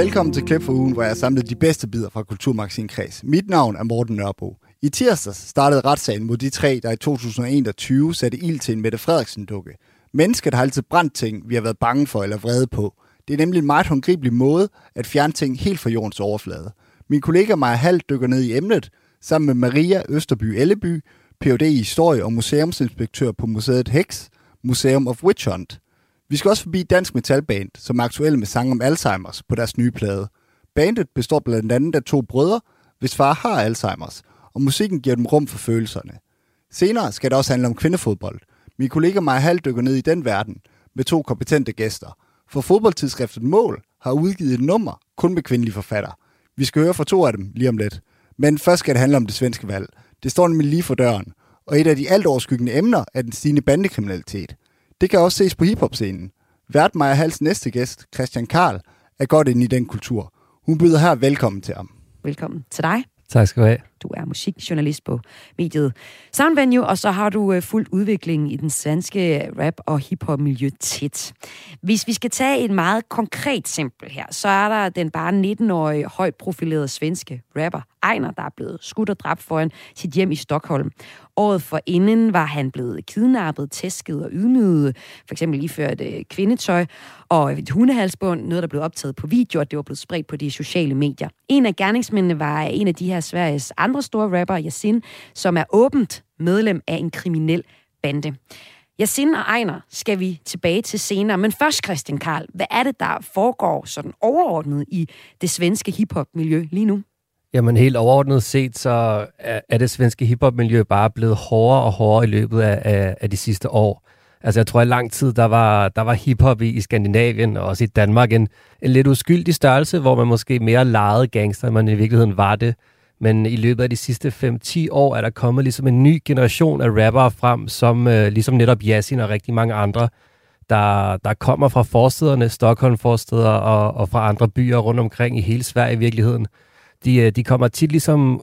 Velkommen til Klip for ugen, hvor jeg har samlet de bedste bidder fra Kulturmagasin Kreds. Mit navn er Morten Nørbo. I tirsdags startede retssagen mod de tre, der i 2021 satte ild til en Mette Frederiksen-dukke. Mennesket har altid brændt ting, vi har været bange for eller vrede på. Det er nemlig en meget håndgribelig måde at fjerne ting helt fra jordens overflade. Min kollega Maja Hall dykker ned i emnet, sammen med Maria Østerby Elleby, Ph.D. i historie og museumsinspektør på museet Hex, Museum of Witch Hunt. Vi skal også forbi Dansk Metalband, som er aktuelle med sang om Alzheimer's på deres nye plade. Bandet består blandt andet af to brødre, hvis far har Alzheimer's, og musikken giver dem rum for følelserne. Senere skal det også handle om kvindefodbold. Min kollega Maja Hall dykker ned i den verden med to kompetente gæster. For fodboldtidsskriftet Mål har udgivet et nummer kun med kvindelige forfatter. Vi skal høre fra to af dem lige om lidt. Men først skal det handle om det svenske valg. Det står nemlig lige for døren, og et af de alt overskyggende emner er den stigende bandekriminalitet. Det kan også ses på hiphop-scenen. Vært Maja Hals næste gæst, Christian Karl, er godt inde i den kultur. Hun byder her velkommen til ham. Velkommen til dig. Tak skal du have. Du er musikjournalist på mediet Sound Venue, og så har du øh, fuldt udviklingen i den svenske rap- og hiphop-miljø tæt. Hvis vi skal tage et meget konkret eksempel her, så er der den bare 19-årige højt profilerede svenske rapper Ejner, der er blevet skudt og dræbt foran sit hjem i Stockholm. Året for inden var han blevet kidnappet, tæsket og ydmyget, for eksempel iført øh, kvindetøj og et hundehalsbånd, noget der blev optaget på video, og det var blevet spredt på de sociale medier. En af gerningsmændene var en af de her Sveriges andre store rapper, Yasin, som er åbent medlem af en kriminel bande. Yasin og Ejner skal vi tilbage til senere, men først Christian Karl, hvad er det, der foregår sådan overordnet i det svenske hiphop-miljø lige nu? Jamen helt overordnet set, så er det svenske hiphop-miljø bare blevet hårdere og hårdere i løbet af, af, af de sidste år. Altså jeg tror, at i lang tid, der var, der var hiphop i, i Skandinavien og også i Danmark en, en lidt uskyldig størrelse, hvor man måske mere legede gangster, end man i virkeligheden var det. Men i løbet af de sidste 5-10 år er der kommet ligesom en ny generation af rappere frem, som øh, ligesom netop Yasin og rigtig mange andre, der, der kommer fra forstederne, Stockholm-forsteder og, og fra andre byer rundt omkring i hele Sverige i virkeligheden. De, øh, de kommer tit ligesom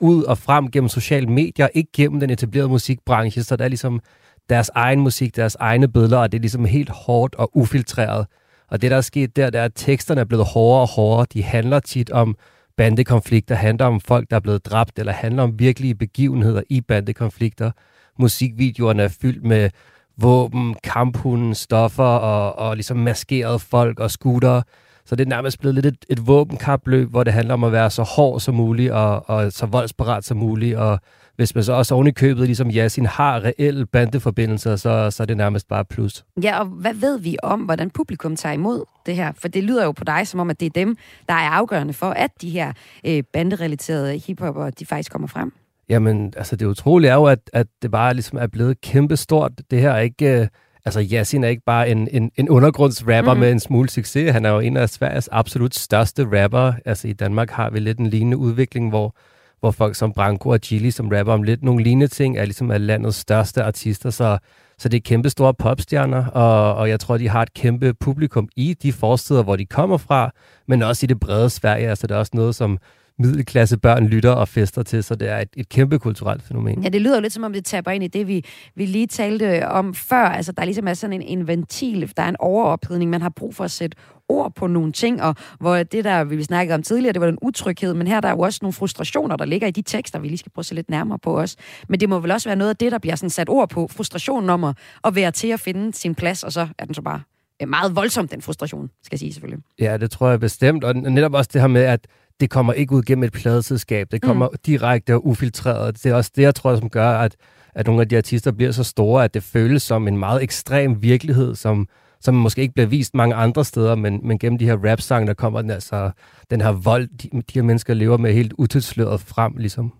ud og frem gennem sociale medier, ikke gennem den etablerede musikbranche, så der er ligesom deres egen musik, deres egne billeder, og det er ligesom helt hårdt og ufiltreret. Og det, der er sket der, det er, at teksterne er blevet hårdere og hårdere. De handler tit om bandekonflikter, handler om folk, der er blevet dræbt, eller handler om virkelige begivenheder i bandekonflikter. Musikvideoerne er fyldt med våben, kamphunden, stoffer og, og ligesom maskerede folk og scootere. Så det er nærmest blevet lidt et, et våbenkapløb, hvor det handler om at være så hård som muligt og, og så voldsparat som muligt. Og hvis man så også oven i købet, ligesom Yasin, har reelle bandeforbindelser, så, så er det nærmest bare plus. Ja, og hvad ved vi om, hvordan publikum tager imod det her? For det lyder jo på dig, som om, at det er dem, der er afgørende for, at de her øh, banderelaterede hiphopper, de faktisk kommer frem. Jamen, altså det utrolige er jo, at, at det bare ligesom er blevet kæmpestort. Det her er ikke... Øh, altså Yasin er ikke bare en, en, en undergrundsrapper mm. med en smule succes. Han er jo en af Sveriges absolut største rapper. Altså i Danmark har vi lidt en lignende udvikling, hvor, hvor folk som Branko og Chili, som rapper om lidt nogle lignende ting, er ligesom af landets største artister. Så, så det er kæmpe store popstjerner, og, og jeg tror, de har et kæmpe publikum i de forsteder, hvor de kommer fra, men også i det brede Sverige. Altså det er også noget, som middelklasse børn lytter og fester til, så det er et, et kæmpe kulturelt fænomen. Ja, det lyder jo lidt som om, det taber ind i det, vi, vi lige talte om før. Altså, der er ligesom er sådan en, en ventil, der er en overophedning, man har brug for at sætte ord på nogle ting, og hvor det der, vi snakkede om tidligere, det var den utryghed, men her der er jo også nogle frustrationer, der ligger i de tekster, vi lige skal prøve at se lidt nærmere på os. Men det må vel også være noget af det, der bliver sådan sat ord på, frustrationen om at, at være til at finde sin plads, og så er den så bare meget voldsom, den frustration, skal jeg sige selvfølgelig. Ja, det tror jeg bestemt, og netop også det her med, at det kommer ikke ud gennem et pladeselskab. Det kommer mm. direkte og ufiltreret. Det er også det, jeg tror, som gør, at, at nogle af de artister bliver så store, at det føles som en meget ekstrem virkelighed, som, som måske ikke bliver vist mange andre steder, men, men gennem de her rap-sange, der kommer den, altså, den her vold, de, de her mennesker lever med helt utilsløret frem, ligesom.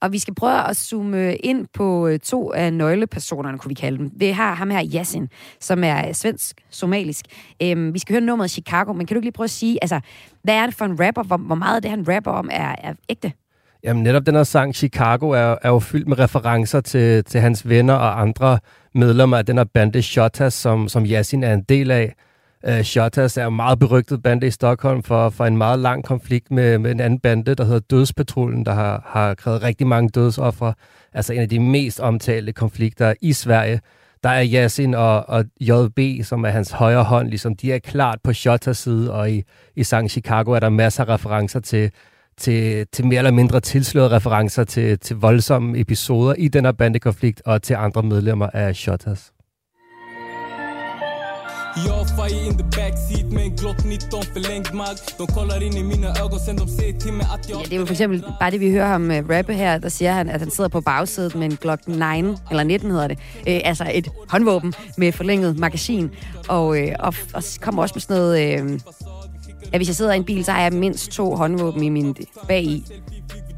Og vi skal prøve at zoome ind på øh, to af nøglepersonerne, kunne vi kalde dem. Vi har ham her, Yasin, som er svensk-somalisk. Øhm, vi skal høre nummeret Chicago, men kan du ikke lige prøve at sige, altså, hvad er det for en rapper? Hvor, hvor meget af det, han rapper om, er, er ægte? Jamen netop den her sang, Chicago, er, er jo fyldt med referencer til, til hans venner og andre medlemmer af den her bande Shotas, som, som Yasin er en del af. Øh, uh, Shotas er en meget berygtet bande i Stockholm for, for en meget lang konflikt med, med en anden bande, der hedder Dødspatruljen, der har, har krævet rigtig mange dødsoffre. Altså en af de mest omtalte konflikter i Sverige. der er Yasin og, og JB, som er hans højre hånd, ligesom de er klart på Shotters side, og i, i Sang Chicago er der masser af referencer til, til, til mere eller mindre tilslørede referencer til, til voldsomme episoder i den her bandekonflikt og til andre medlemmer af Shotters. Fire in the backseat med en Glock 19 förlängd mag De kollar in i mina ögon sen de säger till mig att jag... Ja, det er jo for eksempel bare det, vi hører ham uh, rappe her, der siger han, at han sidder på bagsædet med en Glock 9, eller 19 hedder det, uh, altså et håndvåben med forlænget magasin, og, uh, og, og kommer også med sådan noget, uh, at hvis jeg sidder i en bil, så har jeg mindst to håndvåben i min bag i.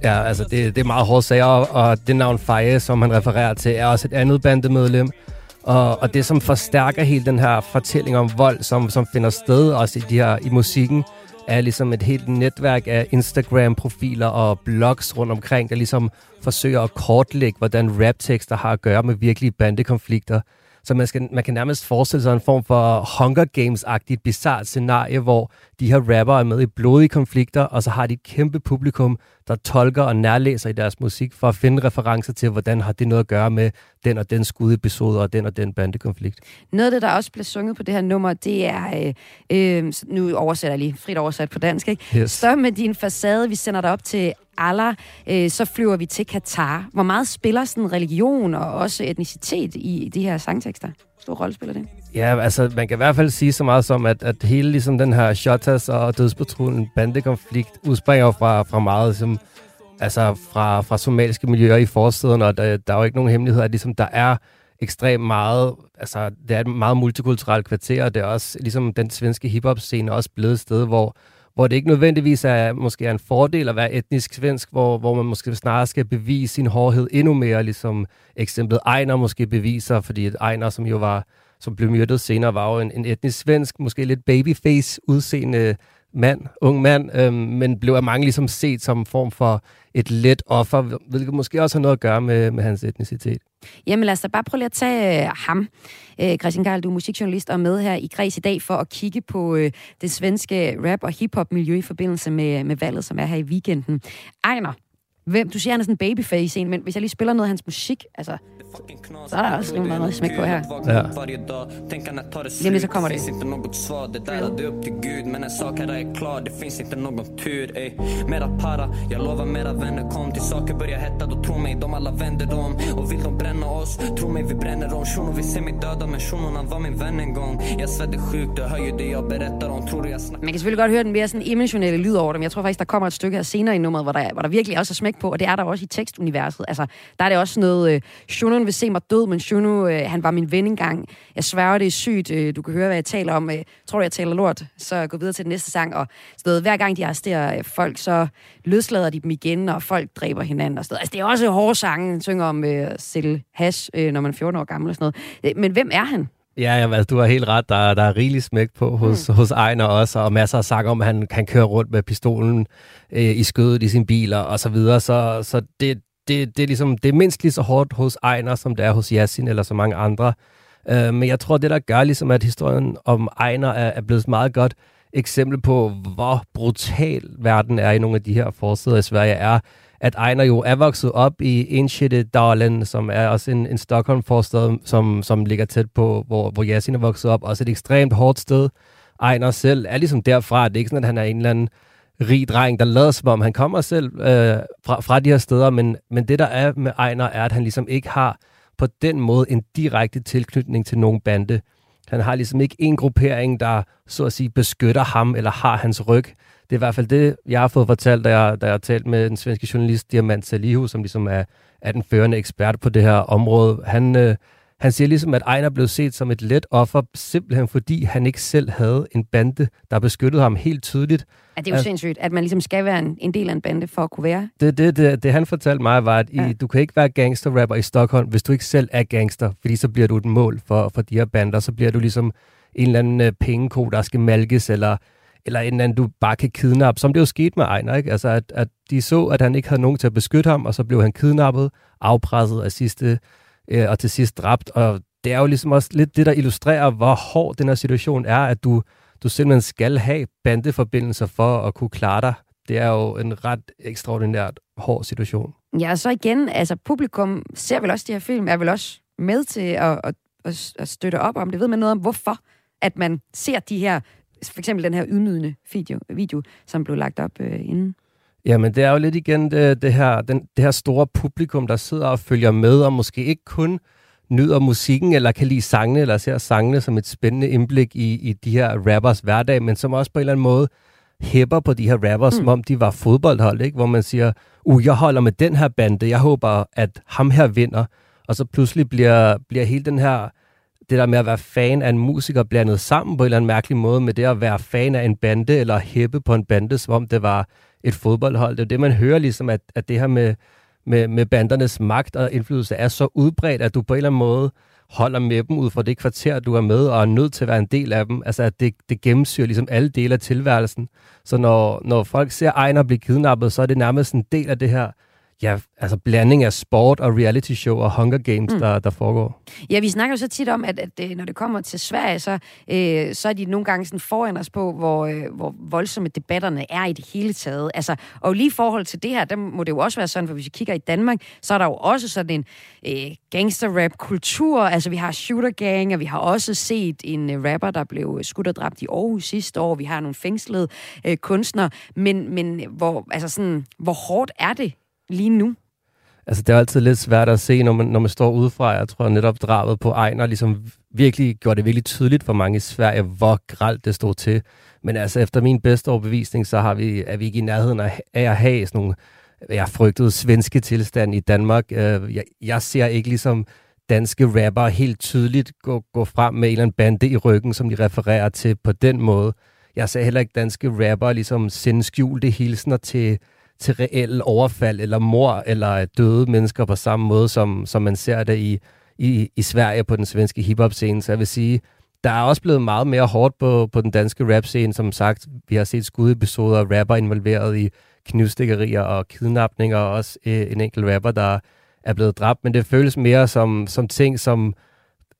Ja, altså det, det er meget hårdt sager, og det navn Feje, som han refererer til, er også et andet bandemedlem, og, og det, som forstærker hele den her fortælling om vold, som, som finder sted også i, de her, i musikken, er ligesom et helt netværk af Instagram-profiler og blogs rundt omkring, der ligesom forsøger at kortlægge, hvordan raptekster har at gøre med virkelige bandekonflikter. Så man, skal, man kan nærmest forestille sig en form for Hunger Games-agtigt bizart scenarie, hvor de her rapper er med i blodige konflikter, og så har de et kæmpe publikum, der tolker og nærlæser i deres musik for at finde referencer til, hvordan har det noget at gøre med den og den skudepisode og den og den bandekonflikt. Noget af det, der også bliver sunget på det her nummer, det er, øh, øh, nu oversætter jeg lige, frit oversat på dansk, ikke? Yes. Stop med din facade, vi sender dig op til Allah, øh, så flyver vi til Katar. Hvor meget spiller sådan religion og også etnicitet i de her sangtekster? Stor rolle spiller det? Ja, altså man kan i hvert fald sige så meget som, at, at hele ligesom den her Shotters og dødspatrullen bandekonflikt udspringer fra, fra meget som, altså fra, fra somaliske miljøer i forstederne, og der, der er jo ikke nogen hemmelighed, at ligesom der er ekstremt meget, altså det er et meget multikulturelt kvarter, og det er også ligesom den svenske hiphop-scene også blevet et sted, hvor, hvor det ikke nødvendigvis er måske er en fordel at være etnisk svensk, hvor, hvor man måske snarere skal bevise sin hårdhed endnu mere, ligesom eksemplet Ejner måske beviser, fordi Ejner, som jo var som blev myrdet senere, var jo en, en etnisk svensk, måske lidt babyface udseende mand, ung mand, øhm, men blev af mange ligesom set som en form for et let offer, hvilket måske også har noget at gøre med, med hans etnicitet. Jamen lad os da bare prøve lige at tage øh, ham. Øh, Christian Garl, du er musikjournalist og med her i Græs i dag for at kigge på øh, det svenske rap- og hiphop-miljø i forbindelse med, med valget, som er her i weekenden. Ejner, hvem, du siger, han er sådan en babyface en, men hvis jeg lige spiller noget af hans musik, altså, så er der også rimelig noget smæk på her. Ja. Lige så kommer det. Inte något svar, det där är upp till Gud Men en sak här är klar, det finns inte någon tur ey. Mera para, jag lovar mera vänner Kom till saker börjar hetta, då tro mig de alla vänder dem Och vill de bränna oss, tro mig vi bränner dem Shuno vill se mig döda, men shunorna var min vän en gång Jag svär det sjukt, du hör ju det jag berättar om Tror du jag snackar Man kan selvfølgelig godt høre den mere sådan emotionelle lyd over dem Jeg tror faktisk, der kommer et stykke her senere i nummeret, hvor der, hvor der virkelig også er smæk på Og det er der også i tekstuniverset Altså, der er det også noget, øh, Shunun vil se mig død, men Shuno, øh, han var min ven engang. Jeg sværger, det er sygt. Øh, du kan høre, hvad jeg taler om. Øh, tror du, jeg taler lort? Så gå videre til den næste sang. Og stedet, hver gang de arresterer øh, folk, så løslader de dem igen, og folk dræber hinanden. Og Altså, det er også hårde sange. Han synger om øh, sælge hash, øh, når man er 14 år gammel og sådan noget. Øh, men hvem er han? Ja, ja altså, du har helt ret. Der, der er rigeligt smæk på hos, mm. hos Ejner også, og masser af sang om, at han kan køre rundt med pistolen øh, i skødet i sin bil og så videre. Så, så det, det, det, er ligesom, det er mindst lige så hårdt hos Ejner, som det er hos Yasin eller så mange andre. Uh, men jeg tror, det der gør ligesom, at historien om Ejner er, er blevet et meget godt eksempel på, hvor brutal verden er i nogle af de her forsider i Sverige, er, at Ejner jo er vokset op i Enschede-Dalen, som er også en, en Stockholm-forstad, som, som ligger tæt på, hvor, hvor Yasin er vokset op. Også et ekstremt hårdt sted. Ejner selv er ligesom derfra. Det er ikke sådan, at han er en eller anden rig dreng, der lader som om, han kommer selv øh, fra, fra de her steder, men, men det der er med Ejner, er, at han ligesom ikke har på den måde en direkte tilknytning til nogen bande. Han har ligesom ikke en gruppering, der så at sige beskytter ham eller har hans ryg. Det er i hvert fald det, jeg har fået fortalt, da jeg, da jeg har talt med den svenske journalist Diamant Salihu, som ligesom er, er den førende ekspert på det her område. Han, øh, han siger ligesom, at Ejner blev set som et let offer, simpelthen fordi han ikke selv havde en bande, der beskyttede ham helt tydeligt. Ja, det er jo at, sindssygt, at man ligesom skal være en, en del af en bande for at kunne være. Det, det, det, det han fortalte mig var, at ja. I, du kan ikke være gangsterrapper i Stockholm, hvis du ikke selv er gangster, fordi så bliver du et mål for, for de her bander. Så bliver du ligesom en eller anden uh, pengeko, der skal malkes, eller, eller en eller anden, du bare kan kidnappe, som det jo skete med Ejner. Ikke? Altså, at, at de så, at han ikke havde nogen til at beskytte ham, og så blev han kidnappet, afpresset af sidste øh, og til sidst dræbt. Og det er jo ligesom også lidt det, der illustrerer, hvor hård den her situation er, at du, du simpelthen skal have bandeforbindelser for at kunne klare dig. Det er jo en ret ekstraordinært hård situation. Ja, og så igen, altså publikum ser vel også de her film, er vel også med til at, at at, at støtte op om det? Ved man noget om, hvorfor at man ser de her, for eksempel den her ydmygende video, video som blev lagt op øh, inden? Jamen, det er jo lidt igen det, det, her, den, det her store publikum, der sidder og følger med, og måske ikke kun nyder musikken, eller kan lide sangene, eller ser sangene som et spændende indblik i, i de her rappers hverdag, men som også på en eller anden måde hæpper på de her rappers, mm. som om de var fodboldhold, ikke? hvor man siger, uh, jeg holder med den her bande, jeg håber, at ham her vinder. Og så pludselig bliver, bliver hele den her, det der med at være fan af en musiker blandet sammen på en eller anden mærkelig måde med det at være fan af en bande, eller hæppe på en bande, som om det var et fodboldhold. Det er det, man hører ligesom, at, at det her med, med, med bandernes magt og indflydelse er så udbredt, at du på en eller anden måde holder med dem ud fra det kvarter, du er med, og er nødt til at være en del af dem. Altså, at det, det gennemsyrer ligesom alle dele af tilværelsen. Så når, når folk ser Ejner blive kidnappet, så er det nærmest en del af det her ja, altså blanding af sport og reality show og Hunger Games, mm. der, der foregår. Ja, vi snakker jo så tit om, at, at øh, når det kommer til Sverige, så, øh, så er de nogle gange sådan foran os på, hvor, øh, hvor voldsomme debatterne er i det hele taget. Altså, og lige i forhold til det her, der må det jo også være sådan, for hvis vi kigger i Danmark, så er der jo også sådan en øh, gangster-rap-kultur. Altså, vi har Shooter Gang, og vi har også set en øh, rapper, der blev skudt og dræbt i Aarhus sidste år. Vi har nogle fængslede øh, kunstnere. Men, men hvor, altså sådan, hvor hårdt er det lige nu? Altså, det er altid lidt svært at se, når man, når man står udefra. Jeg tror netop drabet på Ejner ligesom virkelig gjorde det virkelig tydeligt for mange i Sverige, hvor gralt det stod til. Men altså, efter min bedste overbevisning, så har vi, er vi ikke i nærheden af at have sådan nogle, jeg frygtede, svenske tilstand i Danmark. Øh, jeg, jeg ser ikke ligesom danske rapper helt tydeligt gå, gå frem med en eller anden bande i ryggen, som de refererer til på den måde. Jeg ser heller ikke danske rapper ligesom sende skjulte hilsner til til reelle overfald eller mor eller døde mennesker på samme måde, som, som man ser det i, i, i Sverige på den svenske hiphop-scene. Så jeg vil sige, der er også blevet meget mere hårdt på, på den danske rap-scene. Som sagt, vi har set skudepisoder af rapper involveret i knivstikkerier og kidnapninger, og også øh, en enkelt rapper, der er blevet dræbt. Men det føles mere som, som ting, som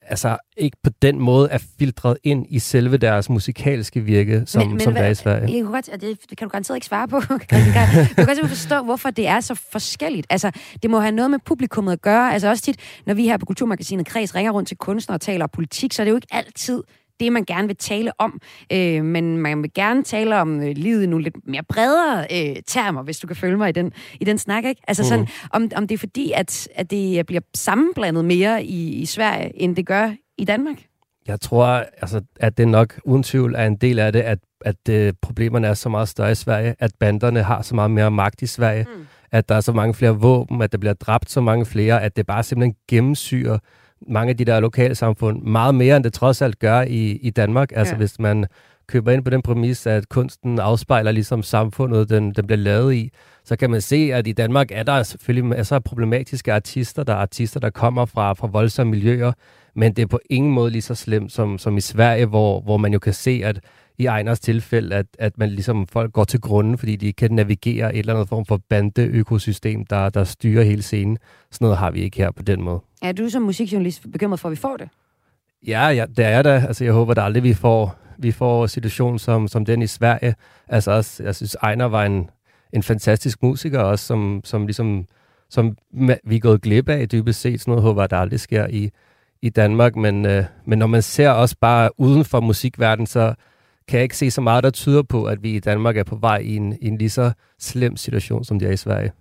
altså ikke på den måde er filtreret ind i selve deres musikalske virke, som, men, men som hvad, det er i Sverige. Jeg kan godt, det, det kan du garanteret ikke svare på. jeg kan godt forstå, hvorfor det er så forskelligt. Altså, det må have noget med publikummet at gøre. Altså også tit, når vi her på Kulturmagasinet Kreds ringer rundt til kunstnere og taler politik, så er det jo ikke altid det, man gerne vil tale om. Øh, men man vil gerne tale om øh, livet i nogle lidt mere bredere øh, termer, hvis du kan følge mig i den, i den snak. Ikke? Altså sådan, mm. om, om det er fordi, at, at det bliver sammenblandet mere i, i Sverige, end det gør i Danmark? Jeg tror, altså, at det nok uden tvivl er en del af det, at, at uh, problemerne er så meget større i Sverige, at banderne har så meget mere magt i Sverige, mm. at der er så mange flere våben, at der bliver dræbt så mange flere, at det bare simpelthen gennemsyrer mange af de der lokale samfund meget mere, end det trods alt gør i, i Danmark. Altså ja. hvis man køber ind på den præmis, at kunsten afspejler ligesom samfundet, den, den bliver lavet i, så kan man se, at i Danmark er der selvfølgelig masser af problematiske artister. Der er artister, der kommer fra, fra voldsomme miljøer, men det er på ingen måde lige så slemt som, som i Sverige, hvor, hvor man jo kan se, at i Ejners tilfælde, at, at man ligesom folk går til grunden, fordi de kan navigere et eller andet form for bande-økosystem, der, der styrer hele scenen. Sådan noget har vi ikke her på den måde. Er du som musikjournalist bekymret for, at vi får det? Ja, ja det er der. Altså, jeg håber da aldrig, vi får, vi får situation som, som den i Sverige. Altså også, jeg synes, Ejner var en, en fantastisk musiker også, som, som ligesom som vi er gået glip af dybest set. Sådan noget håber, jeg, der aldrig sker i, i Danmark. Men, øh, men når man ser også bare uden for musikverdenen, så kan jeg ikke se så meget, der tyder på, at vi i Danmark er på vej i en, i en lige så slem situation, som de er i Sverige.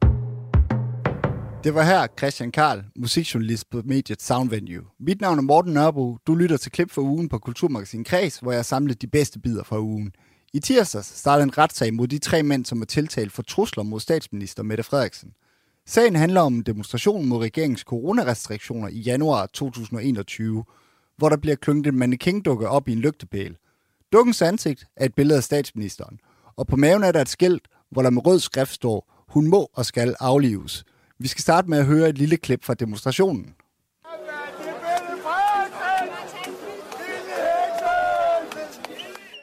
Det var her Christian Karl, musikjournalist på mediet Soundvenue. Mit navn er Morten Nørbo. Du lytter til klip for ugen på Kulturmagasin Kreds, hvor jeg samlet de bedste bidder fra ugen. I tirsdags startede en retssag mod de tre mænd, som er tiltalt for trusler mod statsminister Mette Frederiksen. Sagen handler om demonstrationen mod regeringens coronarestriktioner i januar 2021, hvor der bliver klynget en mannequin-dukke op i en lygtepæl. Dukkens ansigt er et billede af statsministeren, og på maven er der et skilt, hvor der med rød skrift står, hun må og skal aflives. Vi skal starte med at høre et lille klip fra demonstrationen.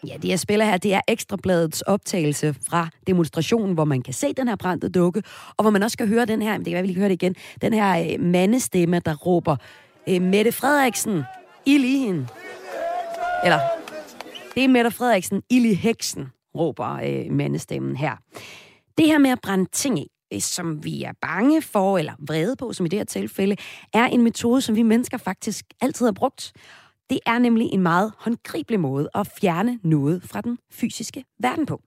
Ja, det jeg spiller her, det er Ekstrabladets optagelse fra demonstrationen, hvor man kan se den her brændte dukke, og hvor man også skal høre den her, det kan være, vi lige høre det igen, den her øh, mandestemme, der råber, øh, Mette Frederiksen, ild i hende. Eller, det er Mette Frederiksen, ild i heksen, råber øh, mandestemmen her. Det her med at brænde ting i, som vi er bange for, eller vrede på, som i det her tilfælde, er en metode, som vi mennesker faktisk altid har brugt. Det er nemlig en meget håndgribelig måde at fjerne noget fra den fysiske verden på.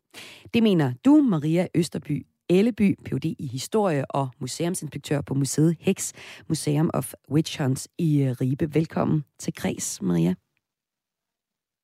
Det mener du, Maria Østerby Elleby, Ph.D. i historie og museumsinspektør på museet Hex, Museum of Witch Hunts i Ribe. Velkommen til Kreds, Maria.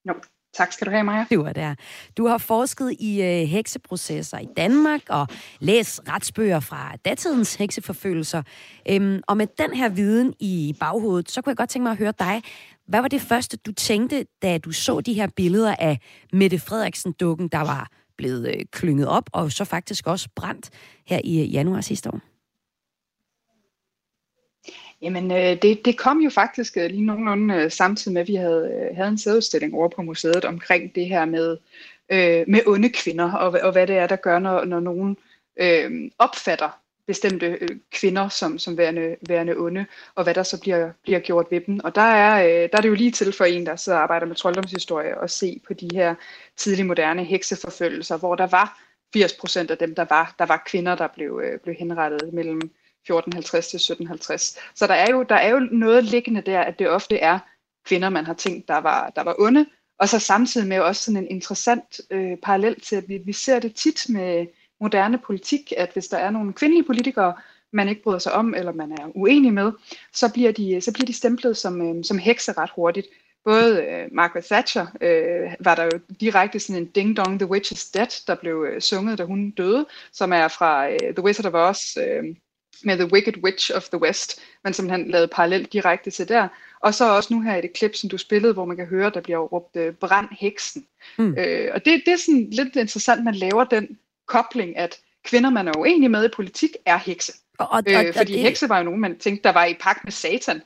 Jo, tak skal du have, Maja. Du er der. Du har forsket i øh, hekseprocesser i Danmark og læst retsbøger fra datidens hekseforfølgelser. Øhm, og med den her viden i baghovedet, så kunne jeg godt tænke mig at høre dig. Hvad var det første, du tænkte, da du så de her billeder af Mette Frederiksen-dukken, der var blevet øh, klynget op og så faktisk også brændt her i øh, januar sidste år? Jamen, øh, det, det kom jo faktisk øh, lige nogenlunde øh, samtidig med, at vi havde, øh, havde en sædudstilling over på museet omkring det her med, øh, med onde kvinder, og, og hvad det er, der gør, når, når nogen øh, opfatter bestemte øh, kvinder som, som værende, værende onde, og hvad der så bliver, bliver gjort ved dem. Og der er, øh, der er det jo lige til for en, der sidder og arbejder med trolddomshistorie, og se på de her tidlig moderne hekseforfølgelser, hvor der var 80 procent af dem, der var, der var kvinder, der blev, øh, blev henrettet mellem 1450 til 1750. Så der er, jo, der er jo noget liggende der, at det ofte er kvinder, man har tænkt, der var, der var onde, og så samtidig med også sådan en interessant øh, parallel til, at vi, vi ser det tit med moderne politik, at hvis der er nogle kvindelige politikere, man ikke bryder sig om, eller man er uenig med, så bliver de, så bliver de stemplet som, øh, som hekse ret hurtigt. Både øh, Margaret Thatcher øh, var der jo direkte sådan en Ding Dong, The Witch is Dead, der blev øh, sunget, da hun døde, som er fra øh, The Wizard of Oz, øh, med The Wicked Witch of the West, som han lavede parallelt direkte til der. Og så også nu her i det klip, som du spillede, hvor man kan høre, der bliver råbt øh, brand heksen. Mm. Øh, og det, det er sådan lidt interessant, man laver den kobling, at kvinder, man er uenig med i politik, er hekse. Og, og, øh, fordi og det... hekse var jo nogen, man tænkte, der var i pagt med satan.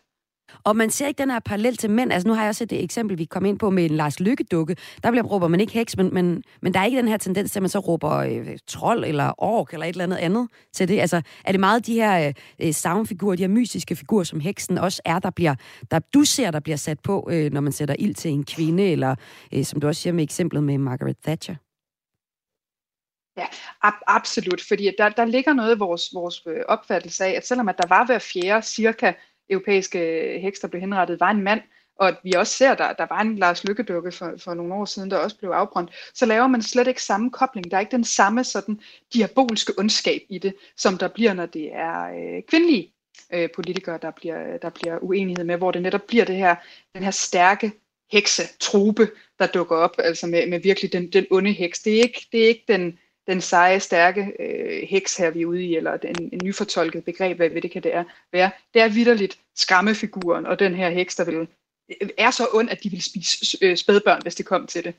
Og man ser ikke den her parallel til mænd. Altså nu har jeg også et eksempel, vi kom ind på med en Lars Lykke-dukke. Der bliver råber man ikke heks, men, men, men der er ikke den her tendens til, at man så råber øh, trold eller ork eller et eller andet andet til det. Altså er det meget de her øh, øh savnfigurer, de her mystiske figurer, som heksen også er, der bliver, der du ser, der bliver sat på, øh, når man sætter ild til en kvinde, eller øh, som du også siger med eksemplet med Margaret Thatcher? Ja, ab- absolut, fordi der, der ligger noget i vores, vores øh, opfattelse af, at selvom at der var hver fjerde cirka europæiske heks, der blev henrettet, var en mand, og at vi også ser, der, der var en Lars Lykkedukke for, for nogle år siden, der også blev afbrændt, så laver man slet ikke samme kobling. Der er ikke den samme sådan diabolske ondskab i det, som der bliver, når det er øh, kvindelige øh, politikere, der bliver, der bliver uenighed med, hvor det netop bliver det her, den her stærke heksetrupe, der dukker op, altså med, med virkelig den, den onde heks. Det er ikke, det er ikke den, den seje, stærke øh, heks her, vi er ude i, eller den, en nyfortolket begreb, hvad, det kan det er, være. Det er vidderligt skræmmefiguren, og den her heks, der vil, øh, er så ond, at de vil spise øh, spædbørn, hvis det kom til det.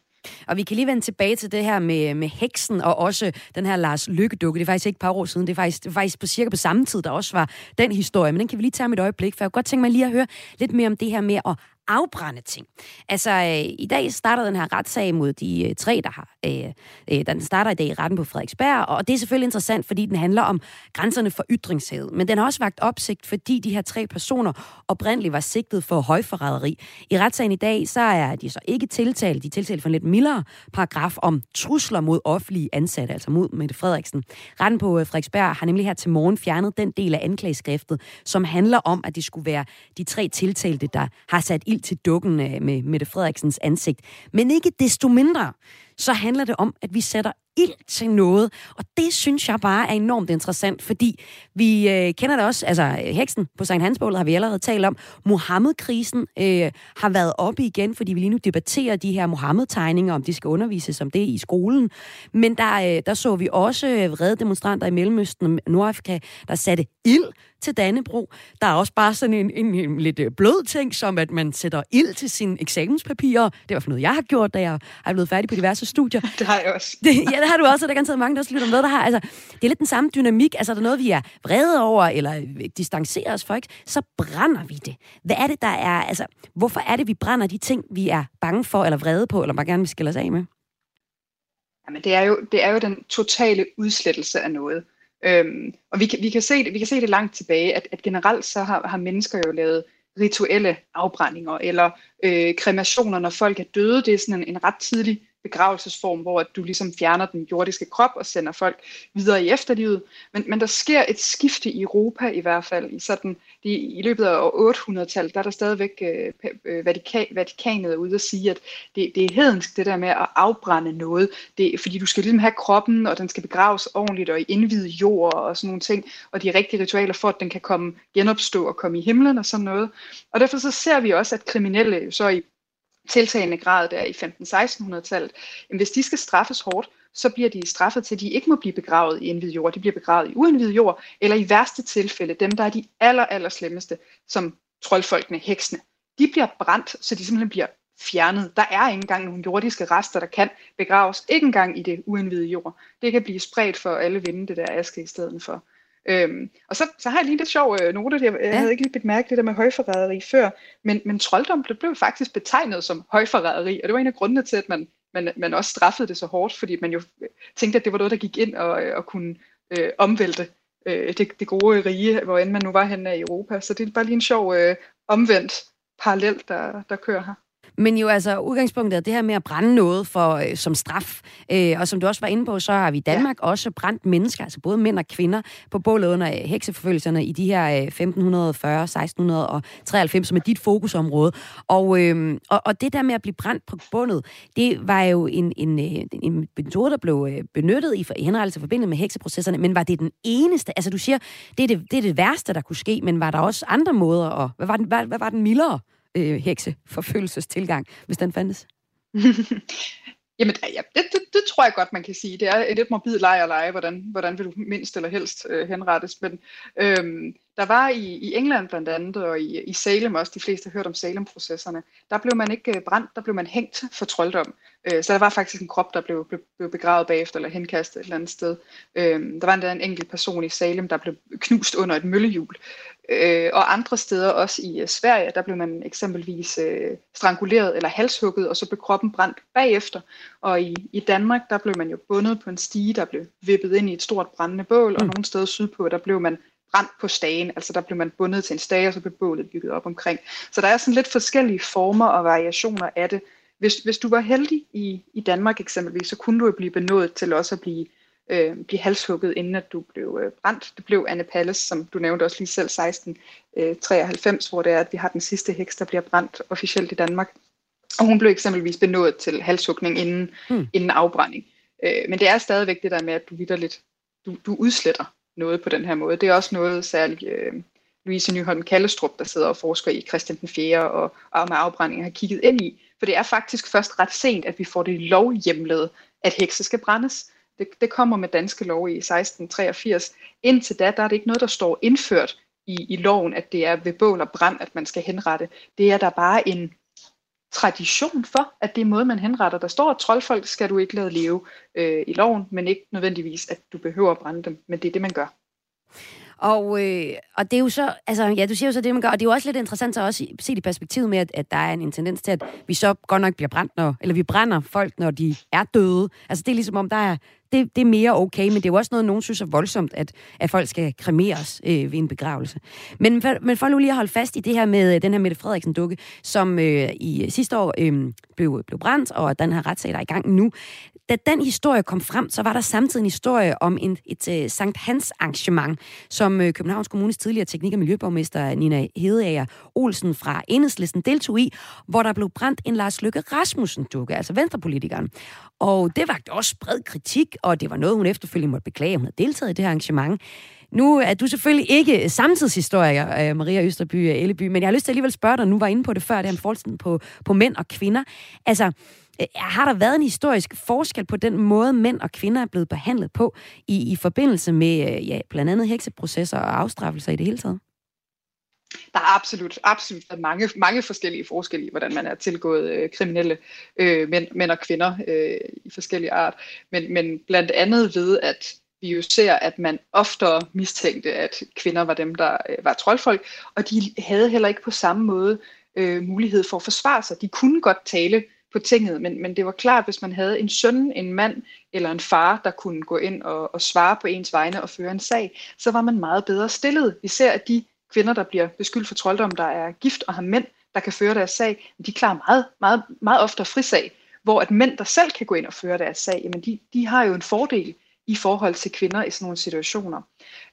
Og vi kan lige vende tilbage til det her med, med heksen, og også den her Lars Lykkedukke. Det er faktisk ikke et par år siden, det er faktisk, det er faktisk på cirka på samme tid, der også var den historie. Men den kan vi lige tage med et øjeblik, for jeg kunne godt tænke mig lige at høre lidt mere om det her med at afbrænde ting. Altså, øh, i dag starter den her retssag mod de øh, tre, der har... Øh, øh, den starter i dag i retten på Frederiksberg, og det er selvfølgelig interessant, fordi den handler om grænserne for ytringshed. Men den har også vagt opsigt, fordi de her tre personer oprindeligt var sigtet for højforræderi. I retssagen i dag, så er de så ikke tiltalt. De er tiltalt for en lidt mildere paragraf om trusler mod offentlige ansatte, altså mod Mette Frederiksen. Retten på øh, Frederiksberg har nemlig her til morgen fjernet den del af anklageskriftet, som handler om, at det skulle være de tre tiltalte, der har sat ild til dukken af med Mette Frederiksens ansigt. Men ikke desto mindre, så handler det om, at vi sætter ild til noget. Og det synes jeg bare er enormt interessant, fordi vi øh, kender det også, altså heksen på Sankt Hansbålet har vi allerede talt om. Mohammed-krisen øh, har været oppe igen, fordi vi lige nu debatterer de her Mohammed-tegninger, om de skal undervises om det i skolen. Men der, øh, der så vi også vrede demonstranter i Mellemøsten og Nordafrika, der satte ild til Dannebro. Der er også bare sådan en, en, en lidt øh, blød ting, som at man sætter ild til sine eksamenspapirer. Det var for noget, jeg har gjort, da jeg er blevet færdig på diverse studier. Det har jeg også. Det, ja, det har du også, og der kan tage mange, der også lytter med, der har. Altså, det er lidt den samme dynamik. Altså, er der noget, vi er vrede over, eller distancerer os for, ikke? så brænder vi det. Hvad er det, der er... Altså, hvorfor er det, vi brænder de ting, vi er bange for, eller vrede på, eller bare gerne vil skille os af med? Jamen, det er jo, det er jo den totale udslettelse af noget. Øhm, og vi kan, vi, kan se det, vi kan se det langt tilbage, at, at generelt så har, har mennesker jo lavet rituelle afbrændinger eller øh, kremationer, når folk er døde. Det er sådan en, en ret tidlig begravelsesform, hvor du ligesom fjerner den jordiske krop og sender folk videre i efterlivet. Men, men der sker et skifte i Europa i hvert fald. I, sådan, de, i løbet af 800-tallet, der er der stadigvæk øh, øh, Vatikan, Vatikanet ude at sige, at det, det er hedensk det der med at afbrænde noget. Det, fordi du skal ligesom have kroppen, og den skal begraves ordentligt og i indvidet jord og sådan nogle ting. Og de rigtige ritualer for, at den kan komme genopstå og komme i himlen og sådan noget. Og derfor så ser vi også, at kriminelle så i tiltagende grad der i 15-1600-tallet, hvis de skal straffes hårdt, så bliver de straffet til, at de ikke må blive begravet i indvidet jord. De bliver begravet i uindvidet jord, eller i værste tilfælde, dem der er de aller, aller slemmeste, som troldfolkene, heksene, de bliver brændt, så de simpelthen bliver fjernet. Der er ikke engang nogle jordiske rester, der kan begraves. Ikke engang i det uindvidede jord. Det kan blive spredt for alle vinde, det der aske i stedet for. Øhm, og så, så har jeg lige lidt sjov øh, note, jeg, jeg ja. havde ikke lige bemærket det der med højforræderi før, men, men trolddom det blev faktisk betegnet som højforræderi, og det var en af grundene til, at man, man, man også straffede det så hårdt, fordi man jo tænkte, at det var noget, der gik ind og, øh, og kunne øh, omvælte øh, det, det gode rige, hvor end man nu var henne i Europa. Så det er bare lige en sjov øh, omvendt parallel, der, der kører her. Men jo altså, udgangspunktet er det her med at brænde noget for, øh, som straf. Øh, og som du også var inde på, så har vi i Danmark ja. også brændt mennesker, altså både mænd og kvinder, på bålet under øh, hekseforfølgelserne i de her øh, 1540, 1693, som er dit fokusområde. Og, øh, og, og det der med at blive brændt på bundet, det var jo en, en, en, øh, en metode, der blev øh, benyttet i, i henrettelse forbindet med hekseprocesserne, men var det den eneste? Altså du siger, det er det, det er det værste, der kunne ske, men var der også andre måder, og hvad var den, hvad, hvad var den mildere? Øh, hekseforfølgelsestilgang, hvis den fandtes? Jamen, ja, det, det, det tror jeg godt, man kan sige. Det er et lidt morbid leg og lege, hvordan, hvordan vil du mindst eller helst øh, henrettes. Men øhm, der var i, i England blandt andet, og i, i Salem også, de fleste har hørt om Salem-processerne, der blev man ikke øh, brændt, der blev man hængt for trolddom. Øh, så der var faktisk en krop, der blev, blev, blev begravet bagefter, eller henkastet et eller andet sted. Øh, der var endda en enkelt person i Salem, der blev knust under et møllehjul. Øh, og andre steder, også i uh, Sverige, der blev man eksempelvis øh, stranguleret eller halshugget, og så blev kroppen brændt bagefter. Og i, i Danmark, der blev man jo bundet på en stige, der blev vippet ind i et stort brændende bål, mm. og nogle steder sydpå, der blev man brændt på stagen, altså der blev man bundet til en stage, og så blev bålet bygget op omkring. Så der er sådan lidt forskellige former og variationer af det. Hvis, hvis du var heldig i, i Danmark eksempelvis, så kunne du jo blive benådet til også at blive øh, blive halshugget, inden at du blev øh, brændt. Det blev Anne Palles, som du nævnte også lige selv, 1693, øh, hvor det er, at vi har den sidste heks, der bliver brændt officielt i Danmark. Og hun blev eksempelvis benået til halshugning inden, hmm. inden afbrænding. Øh, men det er stadigvæk det der med, at du vidderligt, du, du udsletter noget på den her måde. Det er også noget særligt øh, Louise Nyholm Kallestrup, der sidder og forsker i Christian den 4. og, arme med har kigget ind i. For det er faktisk først ret sent, at vi får det lovhjemlet, at hekse skal brændes. Det, det kommer med danske lov i 1683. Indtil da, der er det ikke noget, der står indført i, i loven, at det er ved bål og brand, at man skal henrette. Det er der bare en tradition for, at det er måde, man henretter. Der står, at troldfolk skal du ikke lade leve øh, i loven, men ikke nødvendigvis, at du behøver at brænde dem. Men det er det, man gør. Og, øh, og det er jo så, altså ja, du siger jo så det, man gør, og det er jo også lidt interessant at også se i perspektivet med, at, at der er en, en tendens til, at vi så godt nok bliver brændt, når, eller vi brænder folk, når de er døde. Altså det er ligesom om, der er, det, det er mere okay, men det er jo også noget, nogen synes er voldsomt, at, at folk skal kremeres øh, ved en begravelse. Men for, men for nu lige at holde fast i det her med øh, den her Mette Frederiksen-dukke, som øh, i sidste år øh, blev, blev brændt, og den her retssag, der er i gang nu, da den historie kom frem, så var der samtidig en historie om en, et uh, Sankt Hans arrangement, som øh, Københavns Kommunes tidligere teknik- og miljøborgmester Nina Hedeager Olsen fra Enhedslisten deltog i, hvor der blev brændt en Lars Løkke Rasmussen-dukke, altså venstrepolitikeren. Og det vagte også bred kritik, og det var noget, hun efterfølgende måtte beklage, hun havde deltaget i det her arrangement. Nu er du selvfølgelig ikke samtidshistoriker, øh, Maria Østerby øh, Elleby, men jeg har lyst til at alligevel spørge dig, nu var inde på det før, det her med forskellen på, på mænd og kvinder. Altså, øh, har der været en historisk forskel på den måde, mænd og kvinder er blevet behandlet på i, i forbindelse med ja, blandt andet hekseprocesser og afstraffelser i det hele taget? Der er absolut, absolut mange, mange forskellige forskelle i, hvordan man er tilgået øh, kriminelle øh, mænd, mænd og kvinder øh, i forskellige art. Men, men blandt andet ved, at vi jo ser, at man oftere mistænkte, at kvinder var dem, der øh, var troldfolk, og de havde heller ikke på samme måde øh, mulighed for at forsvare sig. De kunne godt tale på tinget, men, men det var klart, hvis man havde en søn, en mand eller en far, der kunne gå ind og, og svare på ens vegne og føre en sag, så var man meget bedre stillet. Vi ser, at de kvinder, der bliver beskyldt for trolddom, der er gift og har mænd, der kan føre deres sag, de klarer meget, meget, meget ofte frisag. hvor at mænd, der selv kan gå ind og føre deres sag, jamen de, de har jo en fordel i forhold til kvinder i sådan nogle situationer.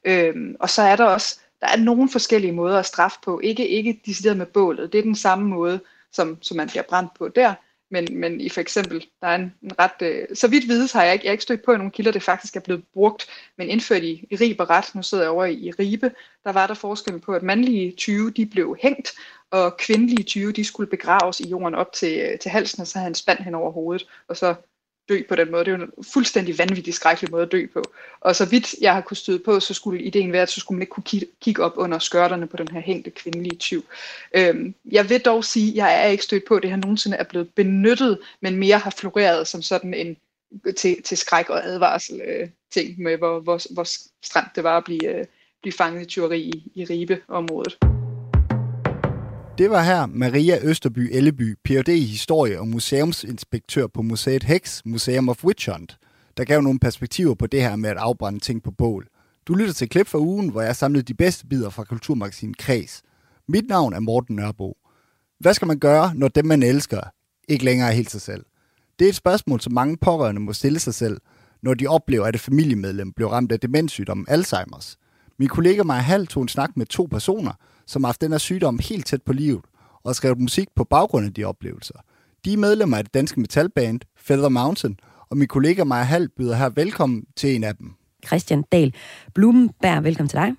Øhm, og så er der også, der er nogle forskellige måder at straffe på, ikke, ikke decideret med bålet, det er den samme måde, som, som man bliver brændt på der, men, men i for eksempel, der er en, en ret, øh, så vidt vides har jeg ikke, jeg har ikke stødt på i nogle kilder, det faktisk er blevet brugt, men indført i, i Ribe ret, nu sidder jeg over i, i Ribe, der var der forskel på, at mandlige 20, de blev hængt, og kvindelige 20, de skulle begraves i jorden op til, øh, til halsen, og så havde han spand hen over hovedet, og så dø på den måde. Det er jo en fuldstændig vanvittig skrækkelig måde at dø på. Og så vidt jeg har kunnet støde på, så skulle ideen være, at så skulle man ikke kunne kigge op under skørterne på den her hængte kvindelige tyv. Øhm, jeg vil dog sige, at jeg er ikke stødt på, at det her nogensinde er blevet benyttet, men mere har floreret som sådan en til, til skræk og advarsel øh, ting med, hvor, hvor, hvor stramt det var at blive, øh, blive fanget i tyveri i, i Ribe-området. Det var her Maria Østerby Elleby, Ph.D. i historie og museumsinspektør på Museet Hex, Museum of Witch Hunt, der gav nogle perspektiver på det her med at afbrænde ting på bål. Du lytter til klip fra ugen, hvor jeg samlede de bedste bidder fra Kulturmagasinet Kreds. Mit navn er Morten Nørbo. Hvad skal man gøre, når dem, man elsker, ikke længere er helt sig selv? Det er et spørgsmål, som mange pårørende må stille sig selv, når de oplever, at et familiemedlem bliver ramt af demenssygdommen Alzheimer's. Min kollega Maja Hall tog en snak med to personer, som har haft den her sygdom helt tæt på livet, og skrevet musik på baggrund af de oplevelser. De er medlemmer af det danske metalband Feather Mountain, og min kollega Maja Hall byder her velkommen til en af dem. Christian Dahl Blumenberg, velkommen til dig.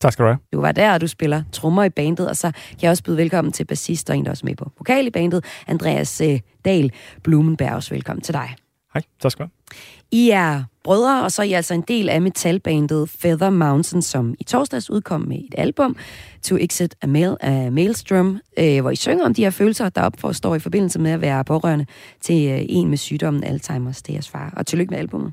Tak skal du have. Du var der, og du spiller trommer i bandet, og så kan jeg også byde velkommen til bassist og en, der også med på vokal i bandet, Andreas øh, Dahl Blumenberg. Også velkommen til dig. Hej, tak skal du have. I er brødre, og så er I altså en del af metalbandet Feather Mountain, som i torsdags udkom med et album, To Exit a, Mail, a Maelstrom, øh, hvor I synger om de her følelser, der opforstår i forbindelse med at være pårørende til øh, en med sygdommen Alzheimer's, det er jeres far. Og tillykke med albumet.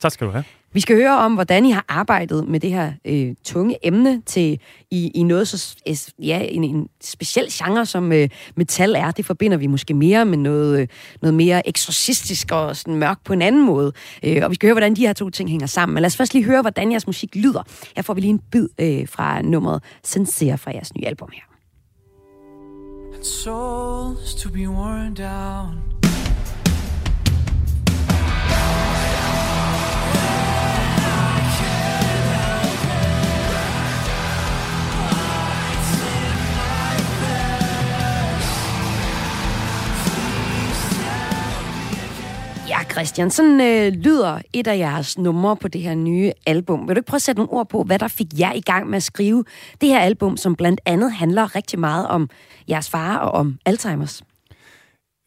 Tak skal du have. Vi skal høre om, hvordan I har arbejdet med det her øh, tunge emne til i, i noget så ja, en, en speciel genre, som øh, metal er. Det forbinder vi måske mere med noget, øh, noget mere eksorcistisk og sådan mørk på en anden måde. Øh, og vi skal høre, hvordan de her to ting hænger sammen. Men lad os først lige høre, hvordan jeres musik lyder. Her får vi lige en bid øh, fra nummeret Sincere fra jeres nye album her. And souls to be worn down Ja, Christian, sådan øh, lyder et af jeres numre på det her nye album. Vil du ikke prøve at sætte nogle ord på, hvad der fik jer i gang med at skrive det her album, som blandt andet handler rigtig meget om jeres far og om Alzheimer's?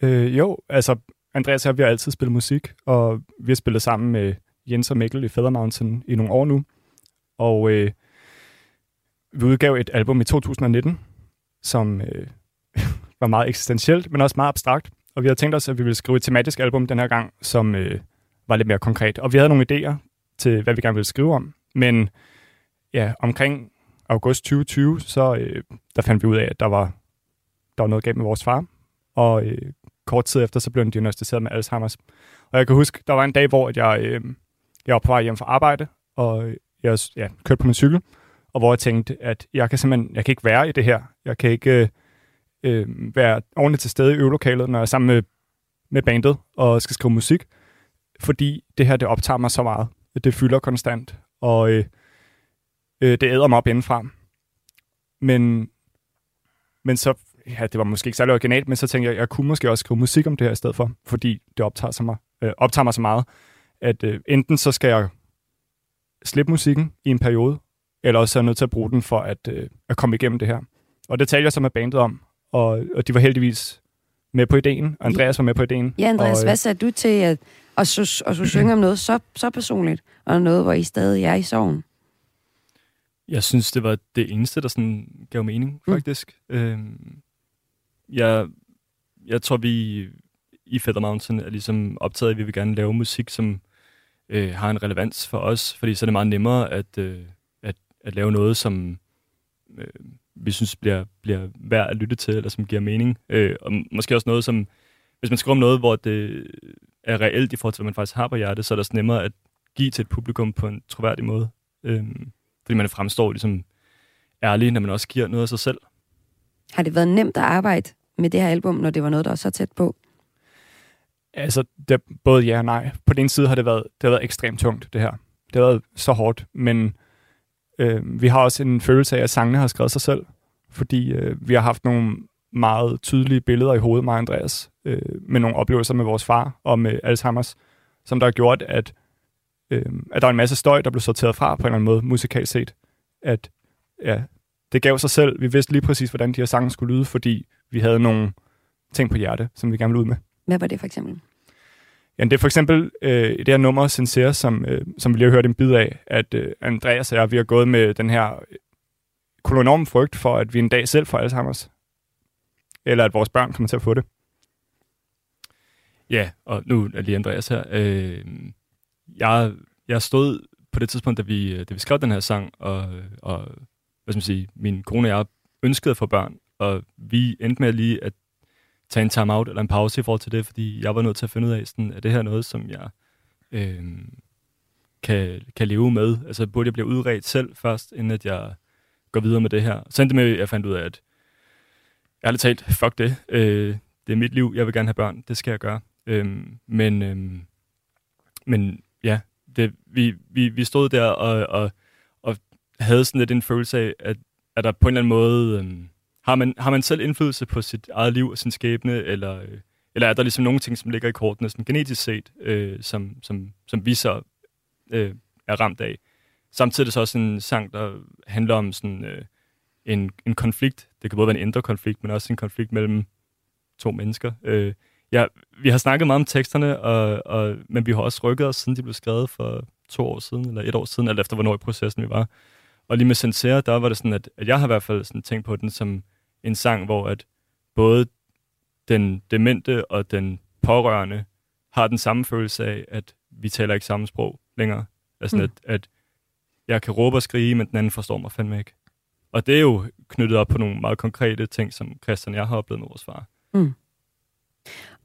Øh, jo, altså Andreas og jeg, vi har altid spillet musik, og vi har spillet sammen med Jens og Mikkel i Feather Mountain i nogle år nu. Og øh, vi udgav et album i 2019, som øh, var meget eksistentielt, men også meget abstrakt. Og vi havde tænkt os, at vi ville skrive et tematisk album den her gang, som øh, var lidt mere konkret. Og vi havde nogle idéer til, hvad vi gerne ville skrive om. Men ja, omkring august 2020, så øh, der fandt vi ud af, at der var, der var noget galt med vores far. Og øh, kort tid efter, så blev han diagnostiseret med Alzheimer's. Og jeg kan huske, der var en dag, hvor jeg, øh, jeg var på vej hjem fra arbejde, og øh, jeg ja, kørte på min cykel, og hvor jeg tænkte, at jeg kan simpelthen jeg kan ikke være i det her. Jeg kan ikke... Øh, øh, være ordentligt til stede i øvelokalet, når jeg er sammen med, med bandet og skal skrive musik, fordi det her, det optager mig så meget. Det fylder konstant, og øh, øh, det æder mig op indenfra. Men, men så, ja, det var måske ikke særlig originalt, men så tænkte jeg, jeg kunne måske også skrive musik om det her i stedet for, fordi det optager, sig mig, øh, optager mig så meget, at øh, enten så skal jeg slippe musikken i en periode, eller også er jeg nødt til at bruge den for at, øh, at komme igennem det her. Og det talte jeg så med bandet om, og, og de var heldigvis med på ideen. Andreas var med på ideen. Ja, Andreas, og, hvad sagde du til at, at, at, at, at synge om noget så, så personligt, og noget, hvor I stadig er i sorgen? Jeg synes, det var det eneste, der sådan gav mening, mm. faktisk. Mm. Øhm, jeg, jeg tror, vi i Feather Mountain er ligesom optaget af, at vi vil gerne lave musik, som øh, har en relevans for os, fordi så er det meget nemmere at, øh, at, at lave noget, som øh, vi synes bliver, bliver værd at lytte til, eller som giver mening. Øh, og måske også noget, som, hvis man skriver om noget, hvor det er reelt i forhold til, hvad man faktisk har på hjertet, så er det også nemmere at give til et publikum på en troværdig måde. Øh, fordi man fremstår ligesom ærlig, når man også giver noget af sig selv. Har det været nemt at arbejde med det her album, når det var noget, der var så tæt på? Altså, det, både ja og nej. På den ene side har det været, det har været ekstremt tungt, det her. Det har været så hårdt, men øh, vi har også en følelse af, at sangene har skrevet sig selv, fordi øh, vi har haft nogle meget tydelige billeder i hovedet, mig og Andreas, øh, med nogle oplevelser med vores far og med Alzheimer's, som der har gjort, at, øh, at der er en masse støj, der blev sorteret fra på en eller anden måde, musikalt set. At ja, det gav sig selv. Vi vidste lige præcis, hvordan de her sange skulle lyde, fordi vi havde nogle ting på hjerte, som vi gerne ville ud med. Hvad var det for eksempel? Ja, det er for eksempel øh, det her nummer, Sincere, som, øh, som vi lige har hørt en bid af, at øh, Andreas og jeg, vi har gået med den her øh, kolonorm frygt for, at vi en dag selv får Alzheimer's. Eller at vores børn kommer til at få det. Ja, og nu er lige Andreas her. Øh, jeg, jeg stod på det tidspunkt, da vi, øh, da vi skrev den her sang, og, øh, og hvad skal man sige, min kone og jeg ønskede at få børn, og vi endte med lige at tage en time-out eller en pause i forhold til det, fordi jeg var nødt til at finde ud af, sådan, er det her noget, som jeg øh, kan, kan leve med? Altså burde jeg blive udredt selv først, inden at jeg går videre med det her? Så endte med, at jeg fandt ud af, at ærligt talt, fuck det. Øh, det er mit liv, jeg vil gerne have børn, det skal jeg gøre. Øh, men, øh, men ja, det, vi, vi, vi stod der og, og, og havde sådan lidt en følelse af, at, at der på en eller anden måde... Øh, har man, har man selv indflydelse på sit eget liv og sin skæbne, eller, øh, eller er der ligesom nogle ting, som ligger i kortene, sådan genetisk set, øh, som, som, som vi så øh, er ramt af? Samtidig er det så også en sang, der handler om sådan, øh, en, en konflikt. Det kan både være en indre konflikt, men også en konflikt mellem to mennesker. Øh, ja, vi har snakket meget om teksterne, og, og, men vi har også rykket os, siden de blev skrevet for to år siden, eller et år siden, alt efter hvornår i processen vi var. Og lige med Sincere, der var det sådan, at, at jeg har i hvert fald sådan tænkt på den som en sang, hvor at både den demente og den pårørende har den samme følelse af, at vi taler ikke samme sprog længere. Altså, mm. at, at jeg kan råbe og skrige, men den anden forstår mig fandme ikke. Og det er jo knyttet op på nogle meget konkrete ting, som Christian og jeg har oplevet med vores far. Mm.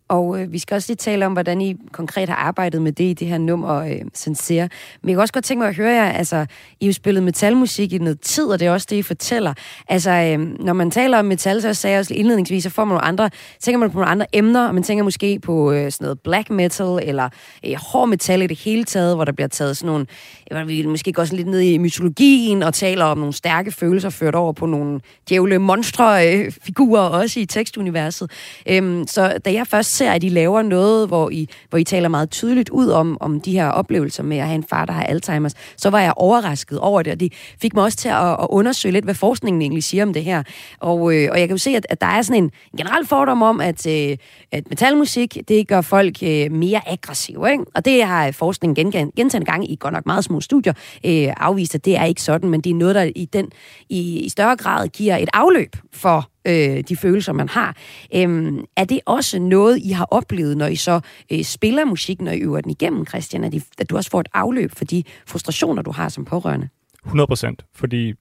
Og øh, vi skal også lige tale om, hvordan I konkret har arbejdet med det i det her nummer, øh, Sincere. Men jeg kan også godt tænke mig at høre jer, altså, I har spillet metalmusik i noget tid, og det er også det, I fortæller. Altså, øh, når man taler om metal, så sagde jeg også indledningsvis, så får man nogle andre, tænker man på nogle andre emner, og man tænker måske på øh, sådan noget black metal, eller øh, hård metal i det hele taget, hvor der bliver taget sådan nogle, hvor vi måske går sådan lidt ned i mytologien, og taler om nogle stærke følelser ført over på nogle djævle monstre øh, figurer, også i tekstuniverset. Øh, så da jeg først ser, at I laver noget, hvor I, hvor I taler meget tydeligt ud om, om de her oplevelser med at have en far, der har Alzheimer's, så var jeg overrasket over det, og det fik mig også til at, at undersøge lidt, hvad forskningen egentlig siger om det her. Og, øh, og jeg kan jo se, at, at der er sådan en generel fordom om, at, øh, at metalmusik, det gør folk øh, mere aggressive, ikke? Og det har forskningen gen, gentagende gange i godt nok meget små studier øh, afvist, at det er ikke sådan, men det er noget, der i, den, i, i større grad giver et afløb for øh, de følelser, man har. Øhm, er det også noget, I har oplevet, når I så øh, spiller musik, når I øver den igennem, Christian? At, I, at du også får et afløb for de frustrationer, du har som pårørende? 100 procent, fordi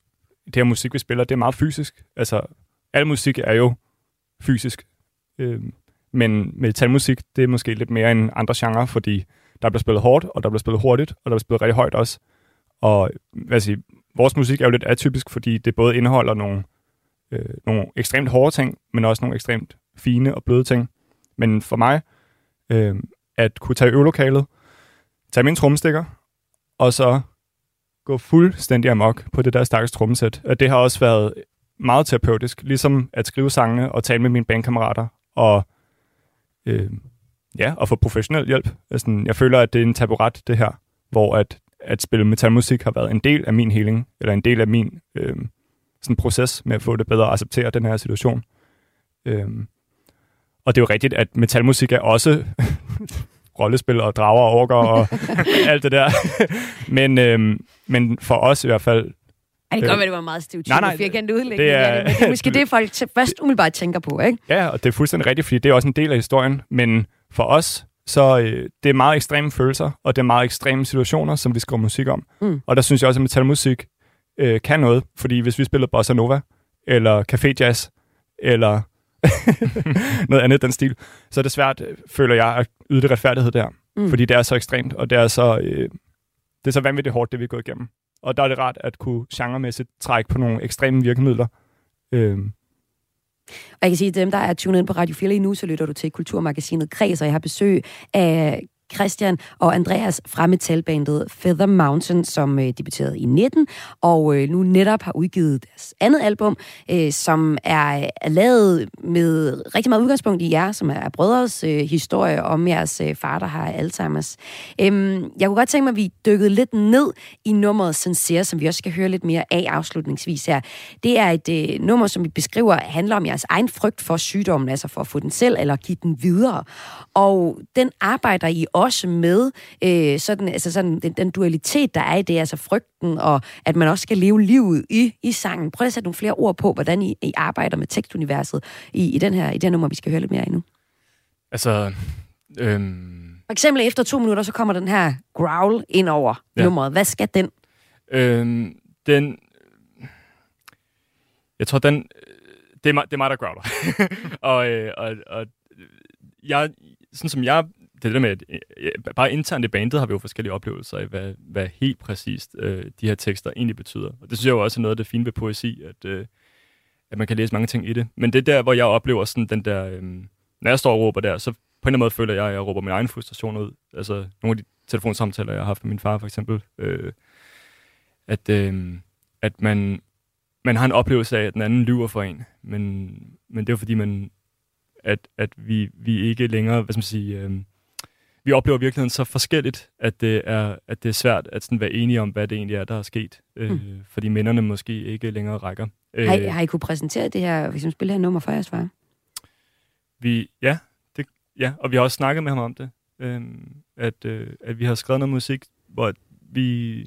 det her musik, vi spiller, det er meget fysisk. Altså, al musik er jo fysisk. Øhm, men metalmusik, det er måske lidt mere end andre genrer, fordi der bliver spillet hårdt, og der bliver spillet hurtigt, og der bliver spillet rigtig højt også. Og hvad siger, vores musik er jo lidt atypisk, fordi det både indeholder nogle øh, nogle ekstremt hårde ting, men også nogle ekstremt fine og bløde ting. Men for mig, øh, at kunne tage øvelokalet, tage mine trommestikker, og så gå fuldstændig amok på det der stakkels trommesæt. Det har også været meget terapeutisk, ligesom at skrive sange og tale med mine bandkammerater, og øh, ja, og få professionel hjælp. Altså, jeg føler, at det er en taburet, det her, hvor at, at spille metalmusik har været en del af min healing, eller en del af min øh, sådan en proces med at få det bedre at acceptere den her situation. Øhm, og det er jo rigtigt, at metalmusik er også rollespil og drager og orker og alt det der. men, øhm, men for os i hvert fald... Ej, det kan godt være, det var meget stivt. Nej, nej. Firkantet udlægning. Det er, det er måske det, folk først umiddelbart tænker på, ikke? Ja, og det er fuldstændig rigtigt, fordi det er også en del af historien. Men for os, så øh, det er meget ekstreme følelser, og det er meget ekstreme situationer, som vi skriver musik om. Mm. Og der synes jeg også, at metalmusik øh, kan noget. Fordi hvis vi spiller bossa nova, eller café jazz, eller noget andet den stil, så er det svært, øh, føler jeg, at yde det retfærdighed der. Mm. Fordi det er så ekstremt, og det er så, øh, det er så vanvittigt hårdt, det vi er gået igennem. Og der er det rart at kunne genremæssigt trække på nogle ekstreme virkemidler. Øh, Og jeg kan sige, at dem, der er tunet ind på Radio 4 lige nu, så lytter du til Kulturmagasinet Kreds, og jeg har besøg af Christian og Andreas fra metalbandet Feather Mountain, som øh, debuterede i 19, og øh, nu netop har udgivet deres andet album, øh, som er, er lavet med rigtig meget udgangspunkt i jer, som er brødres øh, historie om jeres øh, far, der har Alzheimer's. Øhm, jeg kunne godt tænke mig, at vi dykkede lidt ned i nummeret Sincere, som vi også skal høre lidt mere af afslutningsvis her. Det er et øh, nummer, som vi beskriver, handler om jeres egen frygt for sygdommen, altså for at få den selv eller give den videre. Og den arbejder I også med øh, sådan, altså sådan, den, den dualitet, der er i det, altså frygten, og at man også skal leve livet i, i sangen. Prøv at sætte nogle flere ord på, hvordan I, I arbejder med tekstuniverset i, i, den her, i den nummer, vi skal høre lidt mere endnu. Altså, øhm, For eksempel efter to minutter, så kommer den her growl ind over. Ja. nummeret. Hvad skal den? øhm, den... Jeg tror, den... Det er mig, det er mig der growler. og, øh, og, og jeg, sådan som jeg det der det med, at øh, bare internt i bandet har vi jo forskellige oplevelser af, hvad, hvad helt præcist øh, de her tekster egentlig betyder. Og det synes jeg jo også er noget af det fine ved poesi, at, øh, at man kan læse mange ting i det. Men det er der, hvor jeg oplever sådan den der, øh, når jeg står og råber der, så på en eller anden måde føler jeg, at jeg råber min egen frustration ud. Altså nogle af de telefonsamtaler, jeg har haft med min far for eksempel, øh, at, øh, at man, man har en oplevelse af, at den anden lyver for en. Men, men det er jo fordi, man, at, at vi, vi ikke længere, hvad skal man sige, øh, vi oplever virkeligheden så forskelligt, at det er, at det er svært at sådan være enige om, hvad det egentlig er, der er sket. Øh, Mm. Fordi minderne måske ikke længere rækker. Øh, Har I, har I kunne præsentere det her, hvis man spiller her nummer for jeres far? vi, ja, det, ja, og vi har også snakket med ham om det. Øh, at, øh, at vi har skrevet noget musik, hvor vi,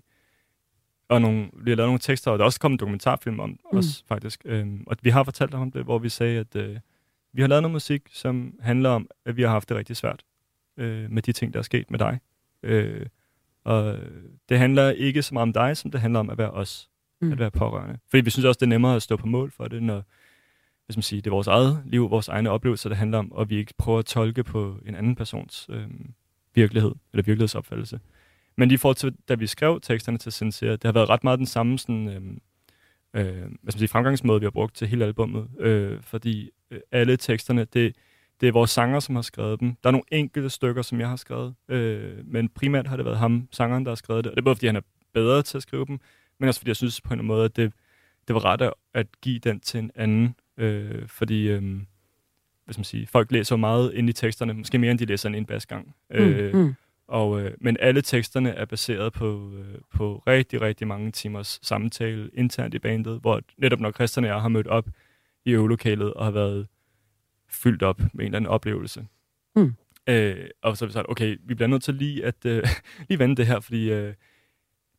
og nogle, vi har lavet nogle tekster, og der er også kommet en dokumentarfilm om Mm. os faktisk. Øh, og vi har fortalt ham om det, hvor vi sagde, at øh, vi har lavet noget musik, som handler om, at vi har haft det rigtig svært øh, med de ting, der er sket med dig. Øh, og det handler ikke så meget om dig, som det handler om at være os, Mm. at være pårørende. Fordi vi synes også, det er nemmere at stå på mål for det, når skal man sige, det er vores eget liv, vores egne oplevelser, det handler om, og vi ikke prøver at tolke på en anden persons øh, virkelighed, eller virkelighedsopfattelse. Men i forhold til, da vi skrev teksterne til Sincere, det har været ret meget den samme sådan, øh, øh, hvad skal man sige, fremgangsmåde, vi har brugt til hele albummet, øh, fordi øh, alle teksterne, det, det er vores sanger, som har skrevet dem. Der er nogle enkelte stykker, som jeg har skrevet, øh, men primært har det været ham, sangeren, der har skrevet det. Og det er både, fordi han er bedre til at skrive dem, men også fordi jeg synes på en måde, at det, det var ret at, at give den til en anden, øh, fordi øh, hvad skal man sige, folk læser meget ind i teksterne, måske mere end de læser en basgang. Øh, Mm. Mm. og, øh, men alle teksterne er baseret på, øh, på rigtig, rigtig mange timers samtale internt i bandet, hvor netop når Christian og jeg har mødt op i øvelokalet og har været fyldt op med en eller anden oplevelse. Mm. Øh, og så har vi sagt, okay, vi bliver nødt til lige at øh, lige vende det her, fordi øh,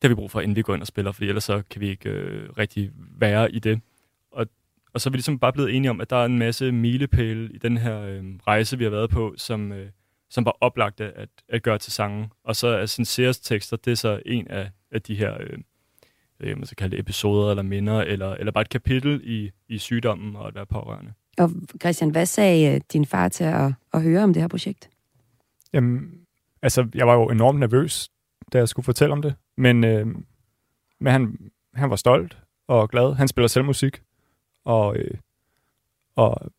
det har vi brug for, inden vi går ind og spiller, fordi ellers så kan vi ikke øh, rigtig være i det. Og, og så er vi ligesom bare blevet enige om, at der er en masse milepæle i den her øh, rejse, vi har været på, som, øh, som var oplagte at, at gøre til sangen. Og så er Sinceres tekster, det er så en af, af de her, øh, øh, man skal kalde det episoder eller minder, eller, eller bare et kapitel i, i sygdommen og at være pårørende. Og Christian, hvad sagde øh, din far til at, at høre om det her projekt? Jamen, altså, jeg var jo enormt nervøs, da jeg skulle fortælle om det. Men, øh, men han, han var stolt og glad. Han spiller selv musik. Og, øh, og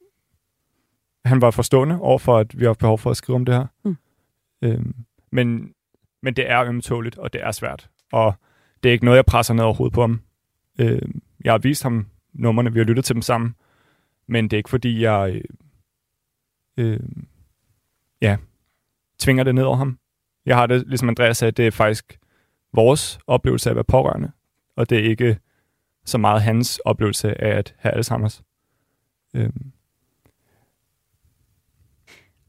han var forstående over for, at vi har behov for at skrive om det her. Mm. Øh, men, men det er ømtåligt, og det er svært. Og det er ikke noget, jeg presser ned overhovedet på ham. Øh, jeg har vist ham numrene, vi har lyttet til dem sammen. Men det er ikke fordi, jeg... Øh, øh, ja, tvinger det ned over ham. Jeg har det, ligesom Andreas sagde, det er faktisk vores oplevelse af at være pårørende, og det er ikke så meget hans oplevelse af at have Alzheimer's. Øh.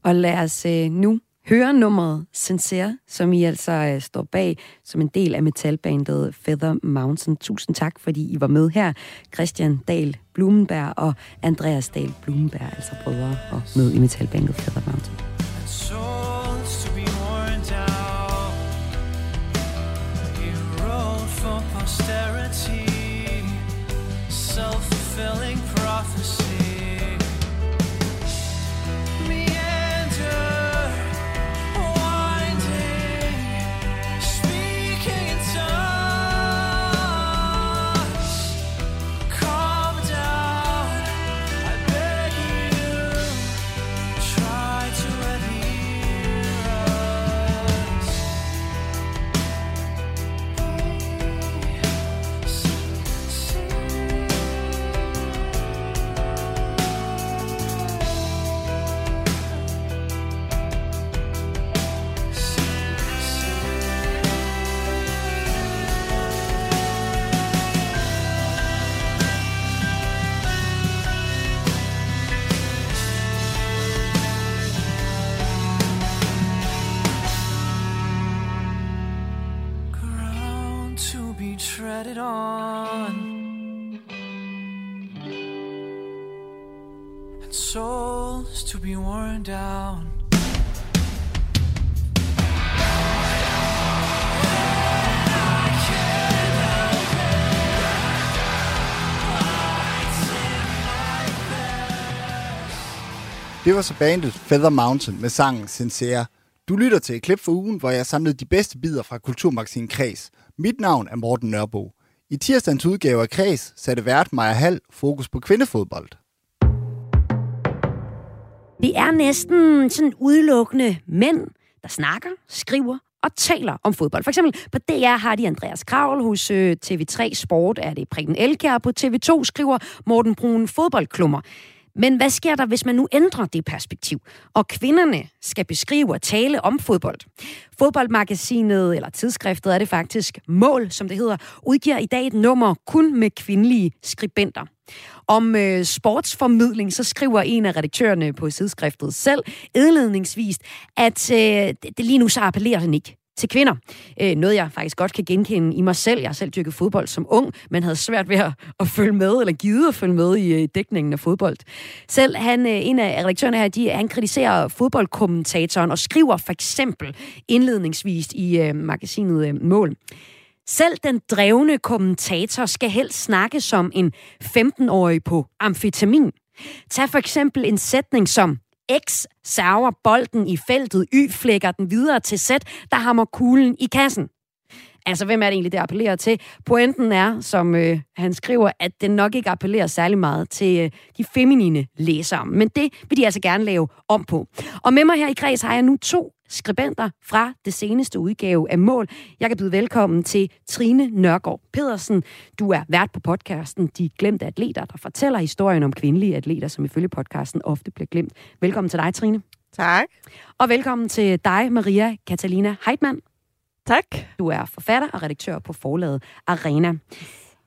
Og lad os øh, nu høre nummeret Sincere, som I altså øh, står bag som en del af metalbandet Feather Mountain. Tusind tak, fordi I var med her. Christian Dahl Blumenberg og Andreas Dahl Blumenberg, altså brødre og med i metalbandet Feather Mountain. Be down. Det var så bandet Feather Mountain med sangen Sincere. Du lytter til et klip for ugen, hvor jeg samlede de bedste bidder fra Kulturmagasin Kreds. Mit navn er Morten Nørbo. I tirsdagens udgave af Kreds satte vært Maja Hall fokus på kvindefodbold. Det er næsten sådan udelukkende mænd, der snakker, skriver og taler om fodbold. For eksempel på DR har de Andreas Kravl hos øh, TV3 Sport, er det Preben Elkær på TV2, skriver Morten Brun fodboldklummer. Men hvad sker der, hvis man nu ændrer det perspektiv, og kvinderne skal beskrive og tale om fodbold? Fodboldmagasinet, eller tidsskriftet er det faktisk, Mål, som det hedder, udgiver i dag et nummer kun med kvindelige skribenter. Om øh, sportsformidling, så skriver en af redaktørerne på tidsskriftet selv indledningsvis, at øh, det, det lige nu så appellerer den ikke til kvinder. Øh, noget, jeg faktisk godt kan genkende i mig selv. Jeg har selv dyrket fodbold som ung, men havde svært ved at, at følge med, eller givet at følge med i øh, dækningen af fodbold. Selv han, øh, en af redaktørerne her, de, han kritiserer fodboldkommentatoren og skriver for eksempel indledningsvis i øh, magasinet øh, Mål. Selv den drevne kommentator skal helst snakke som en 15-årig på amfetamin. Tag for eksempel en sætning som X server bolden i feltet, Y flækker den videre til Z, der hammer kuglen i kassen. Altså, hvem er det egentlig, det appellerer til? Pointen er, som øh, han skriver, at den nok ikke appellerer særlig meget til øh, de feminine læsere. Men det vil de altså gerne lave om på. Og med mig her i kreds har jeg nu to skribenter fra det seneste udgave af Mål. Jeg kan byde velkommen til Trine Nørgaard Pedersen. Du er vært på podcasten De Glemte Atleter, der fortæller historien om kvindelige atleter, som ifølge podcasten ofte bliver glemt. Velkommen til dig, Trine. Tak. Og velkommen til dig, Maria Catalina Heitmann. Tak. Du er forfatter og redaktør på forlaget Arena.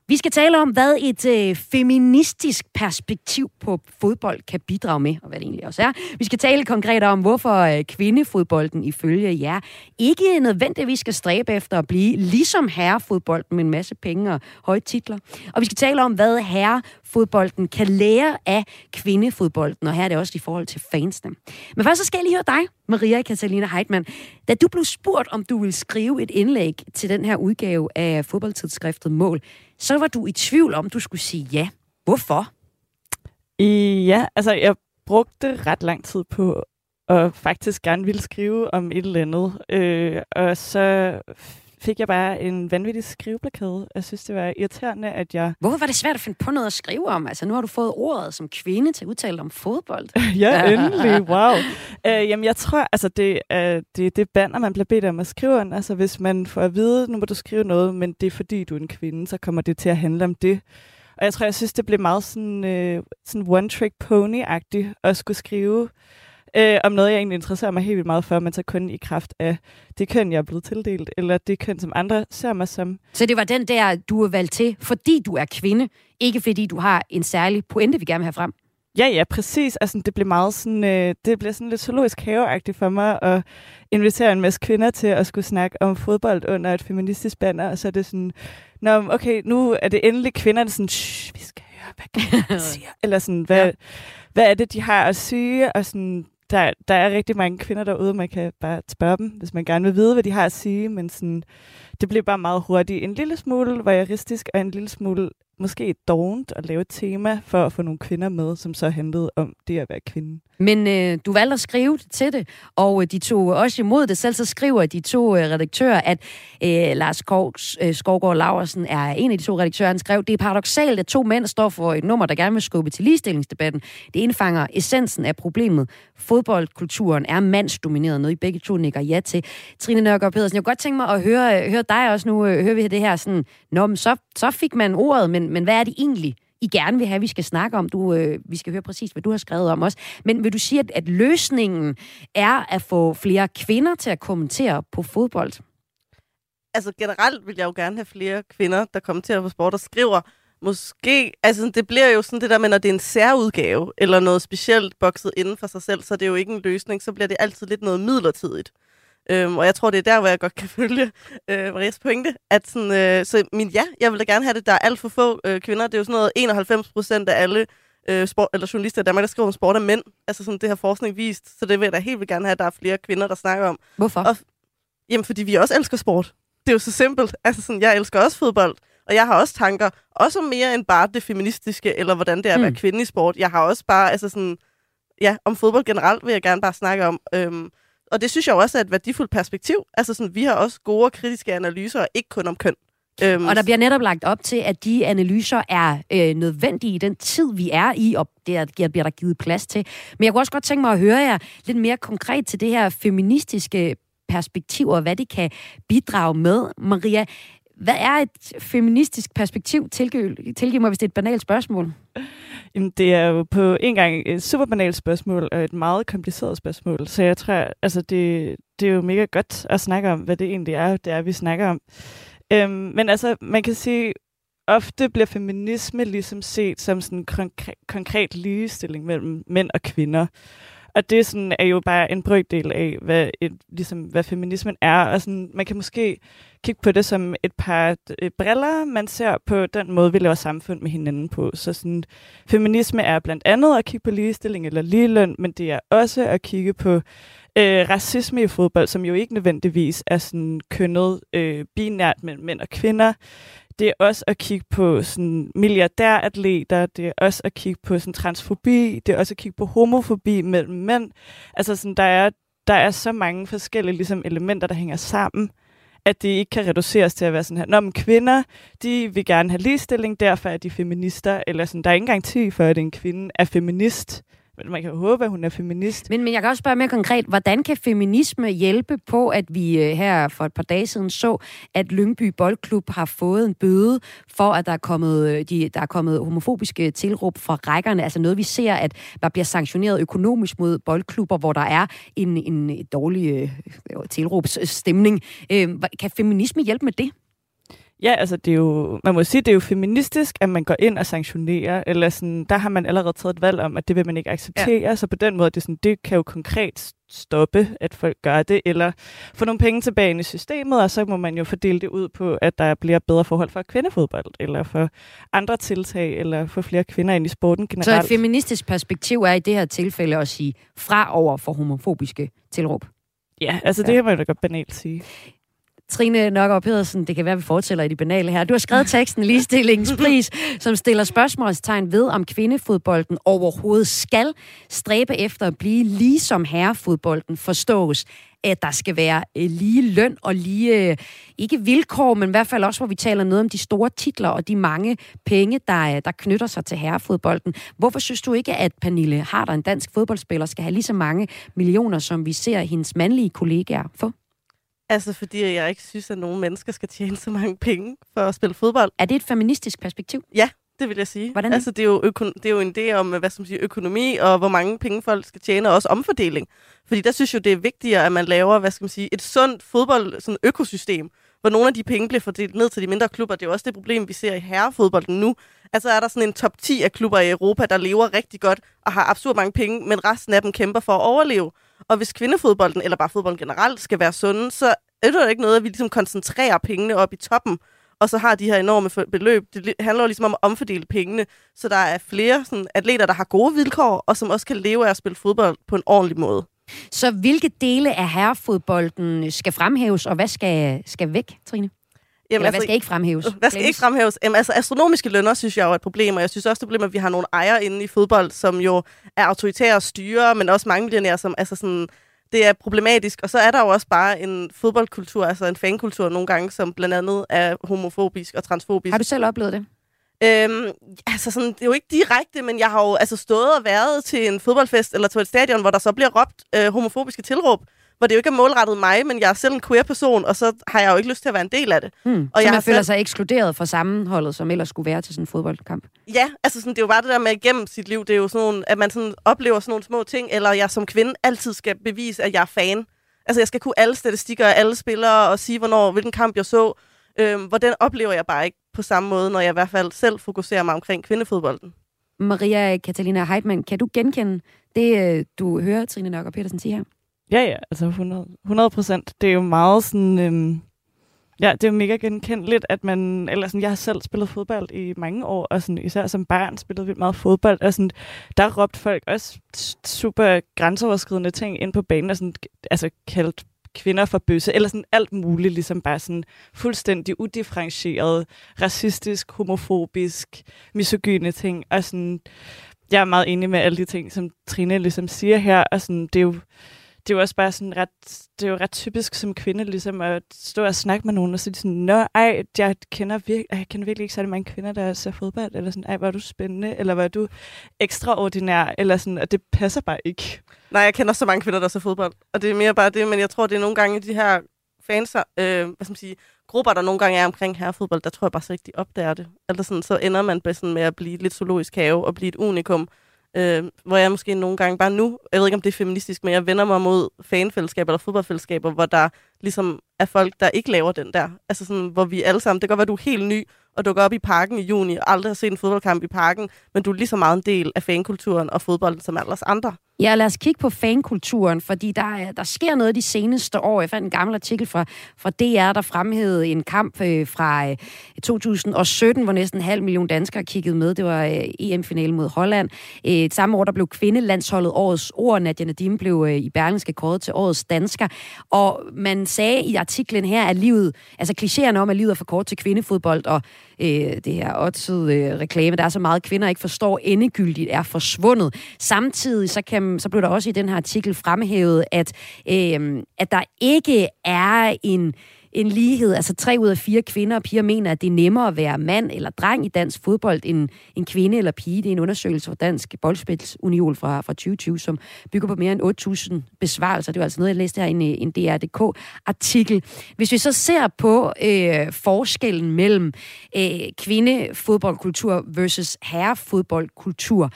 Vi skal tale om, hvad et øh, feministisk perspektiv på fodbold kan bidrage med, og hvad det egentlig også er. Vi skal tale konkret om, hvorfor øh, kvindefodbolden ifølge jer ikke nødvendigvis skal stræbe efter at blive ligesom herrefodbolden med en masse penge og høje titler. Og vi skal tale om, hvad herre herrefodbolden kan lære af kvindefodbolden, og her er det også i forhold til fansene. Men først så skal jeg lige høre dig, Maria Catalina Heitmann. Da du blev spurgt, om du ville skrive et indlæg til den her udgave af fodboldtidsskriftet Mål, så var du i tvivl om, du skulle sige ja. Hvorfor? I, ja, altså jeg brugte ret lang tid på at faktisk gerne ville skrive om et eller andet. Øh, og så fik jeg bare en vanvittig skriveblokade. Jeg synes, det var irriterende, at jeg... Hvorfor var det svært at finde på noget at skrive om? Altså, nu har du fået ordet som kvinde til at udtale om fodbold. ja, endelig. Wow. Øh, jamen, jeg tror, altså, det er det, det banner, man bliver bedt om at skrive under. Altså, hvis man får at vide, nu må du skrive noget, men det er fordi, du er en kvinde, så kommer det til at handle om det. Og jeg tror, jeg synes, det blev meget sådan, øh, sådan one-trick pony-agtigt at skulle skrive øh, om noget, jeg egentlig interesserer mig helt vildt meget for, men så kun i kraft af det køn, jeg er blevet tildelt, eller det køn, som andre ser mig som. Så det var den der, du er valgt til, fordi du er kvinde, ikke fordi du har en særlig pointe, vi gerne vil have frem. Ja, ja, præcis. Altså, det blev meget sådan, øh, det blev sådan lidt zoologisk haveagtigt for mig at invitere en masse kvinder til at skulle snakke om fodbold under et feministisk banner, og så er det sådan, Nå, okay, nu er det endelig kvinder, der er sådan, vi skal høre, hvad siger. Eller sådan, hvad, ja. hvad er det, de har at sige? Og sådan, der, der er rigtig mange kvinder derude, man kan bare spørge dem, hvis man gerne vil vide, hvad de har at sige, men sådan, det blev bare meget hurtigt. En lille smule voyeuristisk, og en lille smule måske dovent at lave et tema for at få nogle kvinder med, som så handlede om det at være kvinde. Men øh, du valgte at skrive til det, og øh, de tog også imod det. Selv så skriver de to øh, redaktører, at øh, Lars Skovs, øh, Skovgaard Laversen er en af de to redaktører. Han skrev, det er paradoxalt, at to mænd står for et nummer, der gerne vil skubbe til ligestillingsdebatten. Det indfanger essensen af problemet. Fodboldkulturen er mandsdomineret, noget I begge to nikker ja til. Trine Nørgaard Pedersen, jeg kunne godt tænke mig at høre, øh, høre dig også nu. Øh, hører vi det her sådan, Nå, men så, så fik man ordet, men, men hvad er det egentlig, I gerne vil have, vi skal snakke om. Du, øh, vi skal høre præcis, hvad du har skrevet om også. Men vil du sige, at, at løsningen er at få flere kvinder til at kommentere på fodbold? altså generelt vil jeg jo gerne have flere kvinder, der kommenterer på sport og skriver. Måske, altså det bliver jo sådan det der med, når det er en særudgave, eller noget specielt bokset inden for sig selv, så det er jo ikke en løsning, så bliver det altid lidt noget midlertidigt. Øhm, og jeg tror, det er der, hvor jeg godt kan følge øh, Marias pointe. At sådan, øh, så min ja, jeg vil da gerne have det. Der er alt for få øh, kvinder. Det er jo sådan noget 91 procent af alle øh, sport, eller journalister i Danmark, der skriver om sport af mænd. Altså sådan, det har forskning vist, så det vil jeg da helt vildt gerne have, at der er flere kvinder, der snakker om. Hvorfor? Og, jamen, fordi vi også elsker sport. Det er jo så simpelt. Altså sådan, jeg elsker også fodbold, og jeg har også tanker, også mere end bare det feministiske, eller hvordan det er at være Mm. kvinde i sport. Jeg har også bare, altså sådan, ja, om fodbold generelt vil jeg gerne bare snakke om. Øhm, og det synes jeg også er et værdifuldt perspektiv. Altså sådan, vi har også gode kritiske analyser, og ikke kun om køn. Øhm, Og der bliver netop lagt op til, at de analyser er øh, nødvendige i den tid, vi er i, og det er- bliver der givet plads til. Men jeg kunne også godt tænke mig at høre jer lidt mere konkret til det her feministiske perspektiv, og hvad det kan bidrage med. Maria, hvad er et feministisk perspektiv? Tilgiv, tilgiv mig, hvis det er et banalt spørgsmål. Jamen, det er jo på en gang et super banalt spørgsmål, og et meget kompliceret spørgsmål. Så jeg tror, altså det, det er jo mega godt at snakke om, hvad det egentlig er, det er, vi snakker om. Øhm, men altså, man kan sige, ofte bliver feminisme ligesom set som sådan en konkre- konkret ligestilling mellem mænd og kvinder. Og det sådan, er jo bare en brøkdel af, hvad, et, ligesom, hvad feminismen er. Og sådan, man kan måske kigge på det som et par øh, briller, man ser på den måde, vi laver samfund med hinanden på. Så sådan, feminisme er blandt andet at kigge på ligestilling eller ligeløn, men det er også at kigge på øh, racisme i fodbold, som jo ikke nødvendigvis er sådan kønnet øh, binært mellem mænd og kvinder. Det er også at kigge på sådan milliardæratleter, det er også at kigge på sådan transfobi, det er også at kigge på homofobi mellem mænd. Altså sådan, der er, der er så mange forskellige ligesom, elementer, der hænger sammen, at det ikke kan reduceres til at være sådan her, Når men kvinder, de vil gerne have ligestilling, derfor er de feminister, eller sådan, der er ingen garanti for, at en kvinde er feminist, men man kan jo håbe, at hun er feminist. Men, men jeg kan også spørge mere konkret, hvordan kan feminisme hjælpe på, at vi øh, her for et par dage siden så, at Lyngby Boldklub har fået en bøde for, at der er kommet, øh, de, der er kommet homofobiske tilråb fra rækkerne. Altså noget, vi ser, at der bliver sanktioneret økonomisk mod boldklubber, hvor der er en, en dårlig øh, tilråbsstemning. Øh, kan feminisme hjælpe med det? Ja, altså det er jo, man må sige, det er jo feministisk, at man går ind og sanktionerer, eller sådan, der har man allerede taget et valg om, at det vil man ikke acceptere, ja. så på den måde, det, sådan, det kan jo konkret stoppe, at folk gør det, eller få nogle penge tilbage ind i systemet, og så må man jo fordele det ud på, at der bliver bedre forhold for kvindefodbold, eller for andre tiltag, eller få flere kvinder ind i sporten generelt. Så et feministisk perspektiv er i det her tilfælde at sige fra over for homofobiske tilråb. Ja, altså det kan man jo da godt banalt sige. Trine Nørgaard Pedersen, det kan være, vi fortæller i de banale her. Du har skrevet teksten Ligestillingspris, som stiller spørgsmålstegn ved, om kvindefodbolden overhovedet skal stræbe efter at blive ligesom herrefodbolden forstås at der skal være øh, lige løn og lige, øh, ikke vilkår, men i hvert fald også, hvor vi taler noget om de store titler og de mange penge, der, øh, der knytter sig til herrefodbolden. Hvorfor synes du ikke, at Pernille Harder, en dansk fodboldspiller, skal have lige så mange millioner, som vi ser hendes mandlige kollegaer få? Altså, fordi jeg ikke synes, at nogle mennesker skal tjene så mange penge for at spille fodbold. Er det et feministisk perspektiv? Ja, det vil jeg sige. Hvordan? Altså, det er, jo øko- det er jo en idé om, hvad skal man sige, økonomi og hvor mange penge folk skal tjene, og også omfordeling. Fordi der synes jeg, det er vigtigere, at man laver, hvad skal man sige, et sundt fodbold, sådan økosystem, hvor nogle af de penge bliver fordelt ned til de mindre klubber. Det er jo også det problem, vi ser i herrefodbolden nu. Altså er der sådan en top 10 af klubber i Europa, der lever rigtig godt og har absurd mange penge, men resten af dem kæmper for at overleve. Og hvis kvindefodbolden, eller bare fodbolden generelt, skal være sunde, så er det jo ikke noget, at vi ligesom koncentrerer pengene op i toppen, og så har de her enorme beløb. Det handler jo ligesom om at omfordele pengene, så der er flere sådan, atleter, der har gode vilkår, og som også kan leve af at spille fodbold på en ordentlig måde. Så hvilke dele af herrefodbolden skal fremhæves, og hvad skal, skal væk, Trine? Jamen, Eller hvad skal ikke fremhæves? Hvad skal ikke fremhæves? Jamen, altså, astronomiske lønner synes jeg jo er et problem, og jeg synes også, det er et problem, at vi har nogle ejere inde i fodbold, som jo er autoritære styre, men også mange millionærer, som altså sådan, det er problematisk. Og så er der jo også bare en fodboldkultur, altså en fankultur nogle gange, som blandt andet er homofobisk og transfobisk. Har du selv oplevet det? Øhm, altså sådan, det er jo ikke direkte, men jeg har jo altså stået og været til en fodboldfest eller til et stadion, hvor der så bliver råbt øh, homofobiske tilråb, hvor det jo ikke er målrettet mig, men jeg er selv en queer person, og så har jeg jo ikke lyst til at være en del af det. Hmm. Og så jeg man føler selv- sig ekskluderet fra sammenholdet, som ellers skulle være til sådan en fodboldkamp? Ja, altså sådan, det er jo bare det der med igennem sit liv, det er jo sådan nogle, at man sådan oplever sådan nogle små ting, eller jeg som kvinde altid skal bevise, at jeg er fan. Altså jeg skal kunne alle statistikker af alle spillere, og sige, hvornår, hvilken kamp jeg så. Øhm, hvor den oplever jeg bare ikke på samme måde, når jeg i hvert fald selv fokuserer mig omkring kvindefodbolden. Maria Katalina Heidmann, kan du genkende det, øh, du hører Trine Nørgaard Petersen sige her? Ja, ja, altså 100, procent. Det er jo meget sådan... Øhm, Ja, det er jo mega genkendeligt, at man, eller sådan, jeg har selv spillet fodbold i mange år, og sådan, især som barn spillede vi meget fodbold, og sådan, der råbte folk også super grænseoverskridende ting ind på banen, og sådan, altså kaldt kvinder for bøsse, eller sådan alt muligt, ligesom bare sådan fuldstændig udifferentieret, racistisk, homofobisk, misogyne ting, og sådan, jeg er meget enig med alle de ting, som Trine ligesom siger her, og sådan, det er jo, det er jo også bare sådan ret, det er jo ret typisk som kvinde, ligesom at stå og snakke med nogen, og så er de sådan, nå, ej, jeg kender, virke, jeg kender virkelig ikke særlig mange kvinder, der ser fodbold, eller sådan, ej, var du spændende, eller var du ekstraordinær, eller sådan, og det passer bare ikke. Nej, jeg kender så mange kvinder, der ser fodbold, og det er mere bare det, men jeg tror, det er nogle gange de her fans, øh, hvad skal man sige, grupper, der nogle gange er omkring herrefodbold, der tror jeg bare så ikke, de opdager det. Eller sådan, så ender man sådan med at blive lidt zoologisk have og blive et unikum, øh, hvor jeg måske nogle gange bare nu, jeg ved ikke om det er feministisk, men jeg vender mig mod fanfællesskaber eller fodboldfællesskaber, hvor der ligesom er folk, der ikke laver den der. Altså sådan, hvor vi alle sammen, det kan godt være, du er helt ny, og dukker op i parken i juni, og aldrig har set en fodboldkamp i parken, men du er lige så meget en del af fankulturen og fodbolden som alle os andre. Ja, lad os kigge på fankulturen, fordi der, der sker noget de seneste år. Jeg fandt en gammel artikel fra, fra DR, der fremhævede en kamp øh, fra øh, 2017, hvor næsten en halv million danskere kiggede med. Det var øh, EM-finalen mod Holland. Øh, samme år, der blev kvindelandsholdet årets ord. Nadia Nadim blev øh, i Berlingske kåret til årets dansker. Og man sagde i artiklen her, at livet, altså klichéerne om, at livet er for kort til kvindefodbold, og øh, det her oddsede øh, reklame, der er så meget kvinder ikke forstår endegyldigt, er forsvundet. Samtidig så, kan, så blev der også i den her artikel fremhævet, at, øh, at der ikke er en en lighed. Altså tre ud af fire kvinder og piger mener, at det er nemmere at være mand eller dreng i dansk fodbold end en kvinde eller pige. Det er en undersøgelse fra Dansk Boldspilsunion fra, fra 2020, som bygger på mere end 8.000 besvarelser. Det var altså noget, jeg læste her i en, en DR.dk-artikel. Hvis vi så ser på øh, forskellen mellem øh, kvindefodboldkultur versus herrefodboldkultur,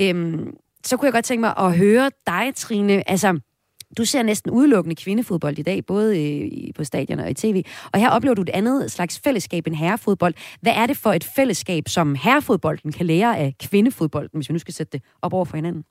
øh, så kunne jeg godt tænke mig at høre dig, Trine. Altså, du ser næsten udelukkende kvindefodbold i dag, både øh, i, på stadion og i tv. Og her oplever du et andet slags fællesskab end herrefodbold. Hvad er det for et fællesskab, som herrefodbolden kan lære af kvindefodbolden, hvis vi nu skal sætte det op over for hinanden?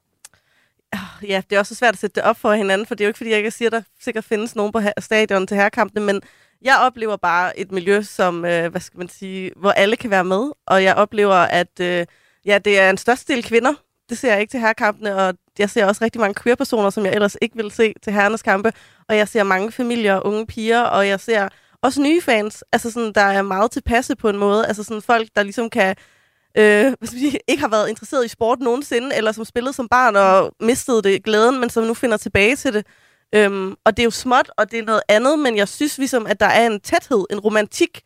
Ah, ja, det er også svært at sætte det op for hinanden, for det er jo ikke, fordi jeg kan siger, at der sikkert findes nogen på stadion til herrekampene, men jeg oplever bare et miljø, som, øh, hvad skal man sige, hvor alle kan være med, og jeg oplever, at øh, ja, det er en størst del kvinder, det ser jeg ikke til herrekampene, og jeg ser også rigtig mange queer-personer, som jeg ellers ikke vil se til herrenes kampe. Og jeg ser mange familier, unge piger, og jeg ser også nye fans, altså sådan, der er meget tilpasse på en måde. Altså sådan folk, der ligesom kan øh, hvad skal sige, ikke har været interesseret i sport nogensinde, eller som spillede som barn og mistede det glæden, men som nu finder tilbage til det. Øhm, og det er jo småt, og det er noget andet, men jeg synes ligesom, at der er en tæthed, en romantik,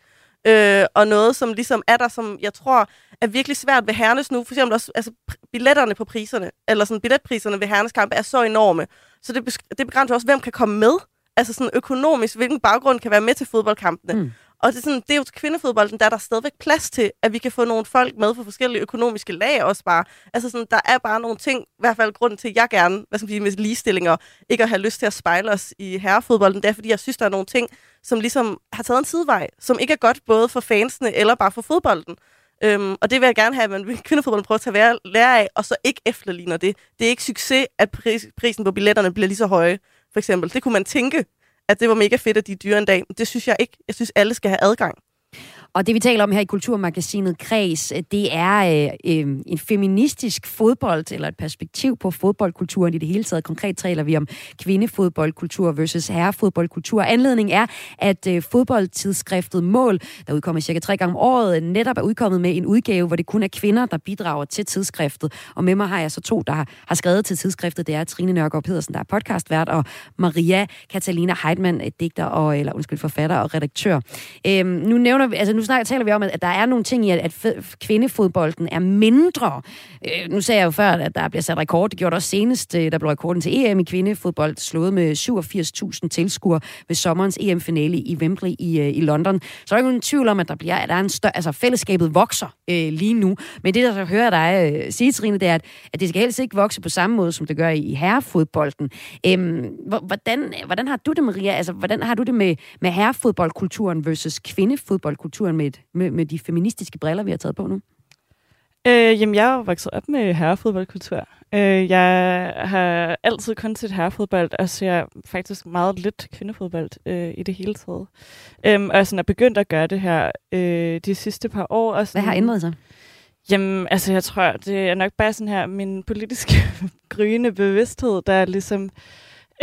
øh, og noget, som ligesom er der, som jeg tror er virkelig svært ved Hernes nu. For eksempel også altså, billetterne på priserne, eller sådan billetpriserne ved Hernes kamp er så enorme. Så det, det begrænser også, hvem kan komme med. Altså sådan økonomisk, hvilken baggrund kan være med til fodboldkampene. Mm. Og det er, sådan, det er jo til kvindefodbolden, der er der stadigvæk plads til, at vi kan få nogle folk med fra forskellige økonomiske lag også bare. Altså sådan, der er bare nogle ting, i hvert fald grunden til, at jeg gerne, hvad skal man sige, med ligestillinger, ikke at have lyst til at spejle os i herrefodbolden, det er, fordi jeg synes, der er nogle ting, som ligesom har taget en sidevej, som ikke er godt både for fansene eller bare for fodbolden. Øhm, og det vil jeg gerne have, at man kvindefodbolden prøver at tage lære af, og så ikke efterligner det. Det er ikke succes, at pris, prisen på billetterne bliver lige så høje, for eksempel. Det kunne man tænke, at det var mega fedt, at de er dyre en dag. Men det synes jeg ikke. Jeg synes, alle skal have adgang. Og det vi taler om her i Kulturmagasinet Kreds, øh, det er øh, øh, en feministisk fodbold, eller et perspektiv på fodboldkulturen i det hele taget. Konkret taler vi om kvindefodboldkultur versus herrefodboldkultur. Anledningen er, at øh, fodboldtidsskriftet Mål, der udkommer cirka tre gange om året, netop er udkommet med en udgave, hvor det kun er kvinder, der bidrager til tidsskriftet. Og med mig har jeg så to, der har, har skrevet til tidsskriftet. Det er Trine Nørgaard Pedersen, der er podcastvært, og Maria Catalina Heidmann, digter og, eller undskyld, forfatter og redaktør. Øhm, nu nævner vi, altså nu snakker, taler vi om, at der er nogle ting i, at, at kvindefodbolden er mindre. Øh, nu sagde jeg jo før, at der bliver sat rekord. Det gjorde det også senest. Øh, der blev rekorden til EM i kvindefodbold slået med 87.000 tilskuere ved sommerens EM-finale i Wembley i, øh, i London. Så er der ikke nogen tvivl om, at der bliver, at der er en større, altså fællesskabet vokser øh, lige nu. Men det, der så hører dig øh, sige, Trine, det er, at, at det skal helst ikke vokse på samme måde, som det gør i herrefodbolden. Øhm, hvordan, hvordan har du det, Maria? Altså, hvordan har du det med, med herrefodboldkulturen versus kvindefodboldkulturen med, med, med de feministiske briller, vi har taget på nu? Øh, jamen, jeg er vokset op med herrefodboldkultur. Øh, jeg har altid kun set herrefodbold, og ser faktisk meget lidt kvindefodbold øh, i det hele taget. Øhm, og sådan er begyndt at gøre det her øh, de sidste par år. Og sådan, Hvad har ændret sig? Jamen, altså jeg tror, det er nok bare sådan her min politiske gryende bevidsthed, der ligesom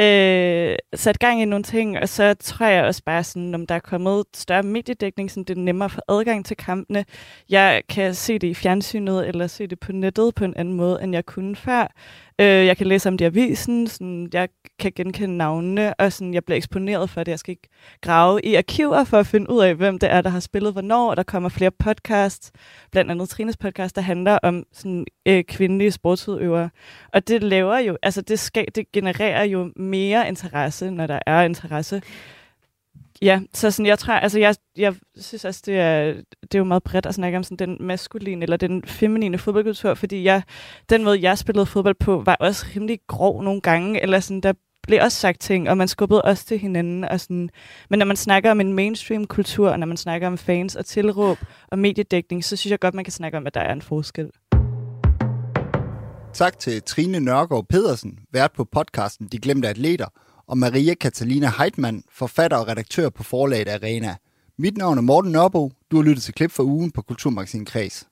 øh, sat gang i nogle ting, og så tror jeg også bare sådan, om der er kommet større mediedækning, så det er nemmere at få adgang til kampene. Jeg kan se det i fjernsynet, eller se det på nettet på en anden måde, end jeg kunne før. Øh, jeg kan læse om det i avisen, sådan, jeg kan genkende navnene, og sådan, jeg bliver eksponeret for det. Jeg skal ikke grave i arkiver for at finde ud af, hvem det er, der har spillet hvornår, og der kommer flere podcasts, blandt andet Trines podcast, der handler om sådan, øh, kvindelige sportsudøvere. Og det laver jo, altså det, skal, det genererer jo mere interesse, når der er interesse. Ja, så sådan, jeg tror, altså jeg, jeg synes også, det er, det er jo meget bredt at snakke om sådan den maskuline eller den feminine fodboldkultur, fordi jeg, den måde, jeg spillede fodbold på, var også rimelig grov nogle gange, eller sådan, der blev også sagt ting, og man skubbede også til hinanden. Og sådan. Men når man snakker om en mainstream-kultur, og når man snakker om fans og tilråb og mediedækning, så synes jeg godt, man kan snakke om, at der er en forskel. Tak til Trine Nørgaard Pedersen, vært på podcasten De Glemte Atleter, og Maria Catalina Heitmann, forfatter og redaktør på forlaget Arena. Mit navn er Morten Nørbo. Du har lyttet til klip for ugen på Kulturmagasin Kreds.